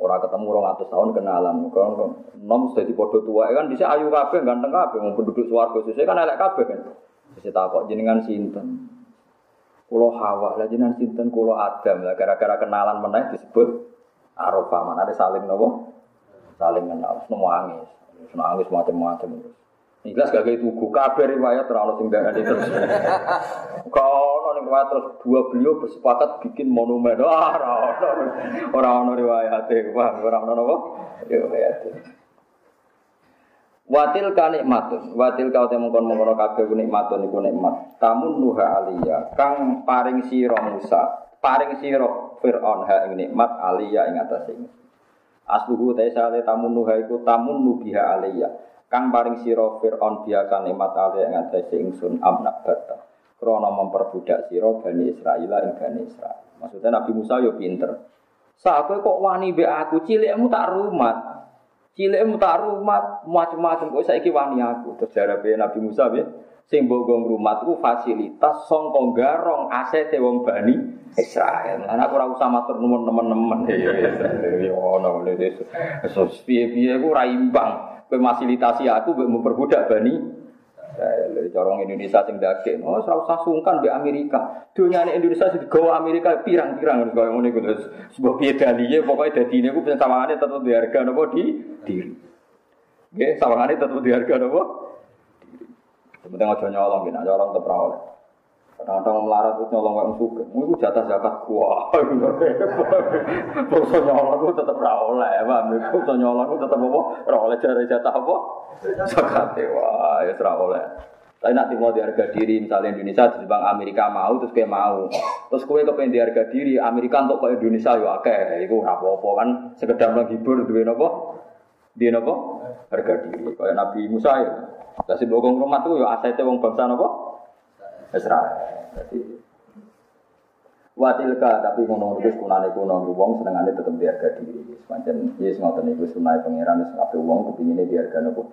Orang ketemu orang atas tahun kenalan. Kalau nom sudah di tua kan bisa ayu kafe ganteng kafe mau penduduk suwargo sesuai kan elek kafe kan. Bisa takut jenengan sinten. Kulo Hawa, lah jenengan sinten kulo Adam lah gara-gara kenalan meneh disebut Arafah. Mana ada saling nopo? Saling kenal, semua angis. Semua angis macam-macam. Ikhlas gak kayak tugu, kabar riwayat terlalu sing darani terus. Kalau ning riwayat terus dua beliau bersepakat bikin monumen. Wah, orang orang riwayat, wah, orang orang apa? Riwayat. Watil ka nikmatun, watil ka uta mongkon mongkon kabeh nikmatun iku nikmat. Tamun nuha aliyah, kang paring sira Musa, paring sira Firaun ha ing nikmat aliyah ing atase. Asluhu ta sale tamun nuha iku tamun nubiha aliyah, kang paring sira Firaun biasa nikmat aliyah ing atase ingsun amnak bata. Krana memperbudak sira Bani Israil ing Bani Israil. Maksudnya Nabi Musa yo pinter. Sa kok wani be aku cilikmu tak rumat. Cilik tak rumah macam-macam kok saiki wani aku. Terus jarabe Nabi Musa ya, sing mbok rumah fasilitas sangka garong aset wong Bani Israel. Anak ora usah matur nuwun teman-teman. Ya ono ngene piye-piye ku ora imbang. Kowe fasilitasi aku mbok memperbudak Bani Israel. Corong Indonesia sing daging. Oh, ora usah sungkan di Amerika. Dunyane Indonesia sing digawa Amerika pirang-pirang kaya ngene iku terus sebuah piye daliye pokoke dadine ku sawangane tetep di harga napa di diri. Nggih, sawangane tetep di harga? Penting aja nyolong, nek nyolong tetep ora oleh. Kadang-kadang melarat itu nyolong wong suka. Itu jatah zakat gua. Bangsa (laughs) nyolong itu tetap ra oleh? Bangsa nyolong itu tetap apa? Ra oleh jare jatah apa? Zakat wah, ya ra oleh. Tapi nanti mau di harga diri, misalnya Indonesia di Bang Amerika mau, terus kayak mau. Terus kue kepengen di harga diri, Amerika untuk ke Indonesia ya oke, itu apa-apa kan, sekedar menghibur, duit apa? Di apa? Harga diri. Kayak Nabi Musa ya. Kasih bokong rumah tuh ya asetnya wong bangsa apa? Israel. Jadi watilka tapi ngono wis kunane kuno wong senengane tetep diharga diri. Semacam yes ngoten niku sunah pangeran wis kabeh wong kepingine diharga nopo.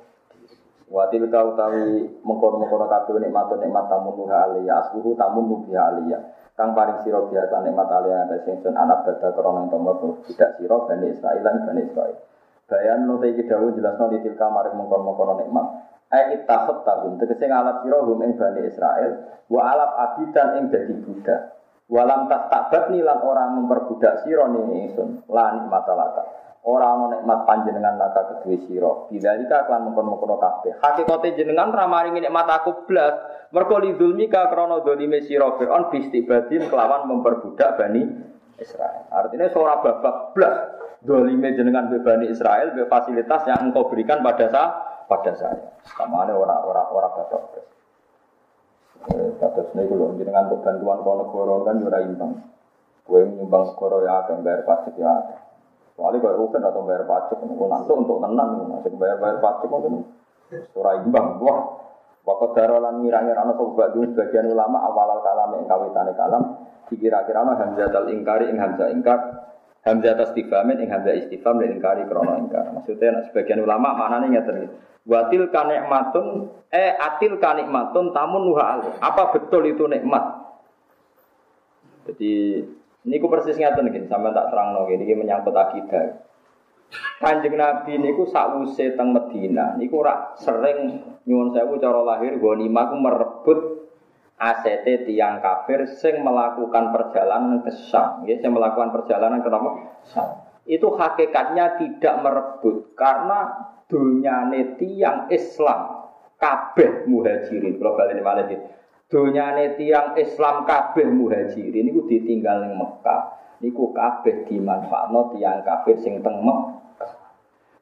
Watilka utawi mengkono-mengkono kabeh nikmat nikmat tamun nuha aliyah asbuhu tamun nuha aliyah. Kang paring sira biasa nikmat aliyah ta sing anak bada krana tomo tidak sira bani Israil lan bani Israil. Bayan note iki dawuh jelasno di tilka maring mengkono-mengkono nikmat. Ai ittakhot tahum tegese ngalap sira hum ing Bani Israel wa alap abidan ing dadi budak. Walam tak tabat lan orang memperbudak sira ning ingsun lan matalaka. Ora ana nikmat panjenengan laka kedue sira. Bidzalika kan mengkon-mengkon kabeh. Hakikate jenengan ra maringi nikmat aku blas. Mergo lidzulmika krana dolime sira Fir'aun bistibadin kelawan memperbudak Bani Israel. Artinya seorang babak blas dolime jenengan Bani Israel be fasilitas yang engkau berikan pada saya pada saya. Sama ada orang-orang orang batok. Batas ini kalau dengan untuk bantuan kau negara kan jurah imbang. Gue nyumbang negara ya ada bayar pajak ya. Soalnya kalau rugen atau bayar pajak, nanti untuk tenang, masih bayar bayar pajak mungkin surah imbang. Wah, Waktu darolan ngira-ngira ana sobat dulu sebagian ulama awal kalam yang kawitane kalam dikira-kira ana hamzatul ingkari ing hamzah ingkar hamzah tasdifamin ing hamzah istifham dan ingkari krono ingkar. Maksudnya sebagian ulama maknanya ngeten Watil kanikmatun eh atil kanikmatun tamun nuha alih. Apa betul itu nikmat? Jadi ini ku persis ngeten iki sampean tak terangno iki menyangkut akidah. Kanjeng Nabi niku sakwuse teng Medina niku ora sering nyuwun sewu cara lahir ghanimah ku merebut ACT tiang kafir sing melakukan perjalanan ke Syam, ya, sing melakukan perjalanan ke Syam. Itu hakikatnya tidak merebut karena dunyane tiang Islam kabeh muhajirin. Kalau balik malah. Dunyane tiang Islam kabeh muhajirin niku ditinggal ning Mekah. Niku kabeh dimanfaatno tiang kafir sing teng.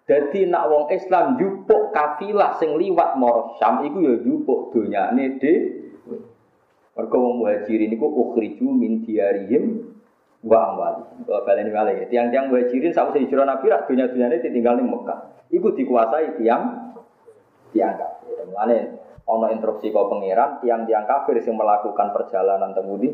Jadi nak wong Islam jupuk kafilah sing liwat maro Syam iku ya jupuk donyane de Mergo wong muhajirin niku ukhriju min diarihim wa amwali. Kalau baleni malih tiang-tiang muhajirin sawise hijrah Nabi rak dunya-dunyane ditinggal ning Mekah. Iku dikuasai tiang tiang kafir. Mulane ana instruksi kau pangeran tiang-tiang kafir yang melakukan perjalanan temudi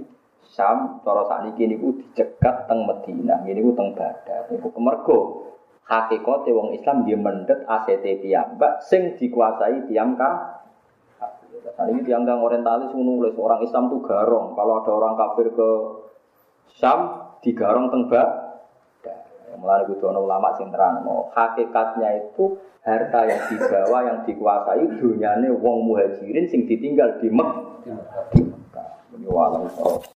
Sam cara sakniki niku dicegat teng Madinah. Niku teng Badar. Niku kemergo hakikate wong Islam dia mendet ACT piyambak sing dikuasai tiang kafir. Nah, ini tiang-tiang orientalis menulis orang Islam tuh garong. Kalau ada orang kafir ke Sam, digarong teng Mulai itu ulama sing terang, hakikatnya itu harta yang dibawa yang dikuasai dunyane wong muhajirin sing ditinggal di Mekah. Ini walau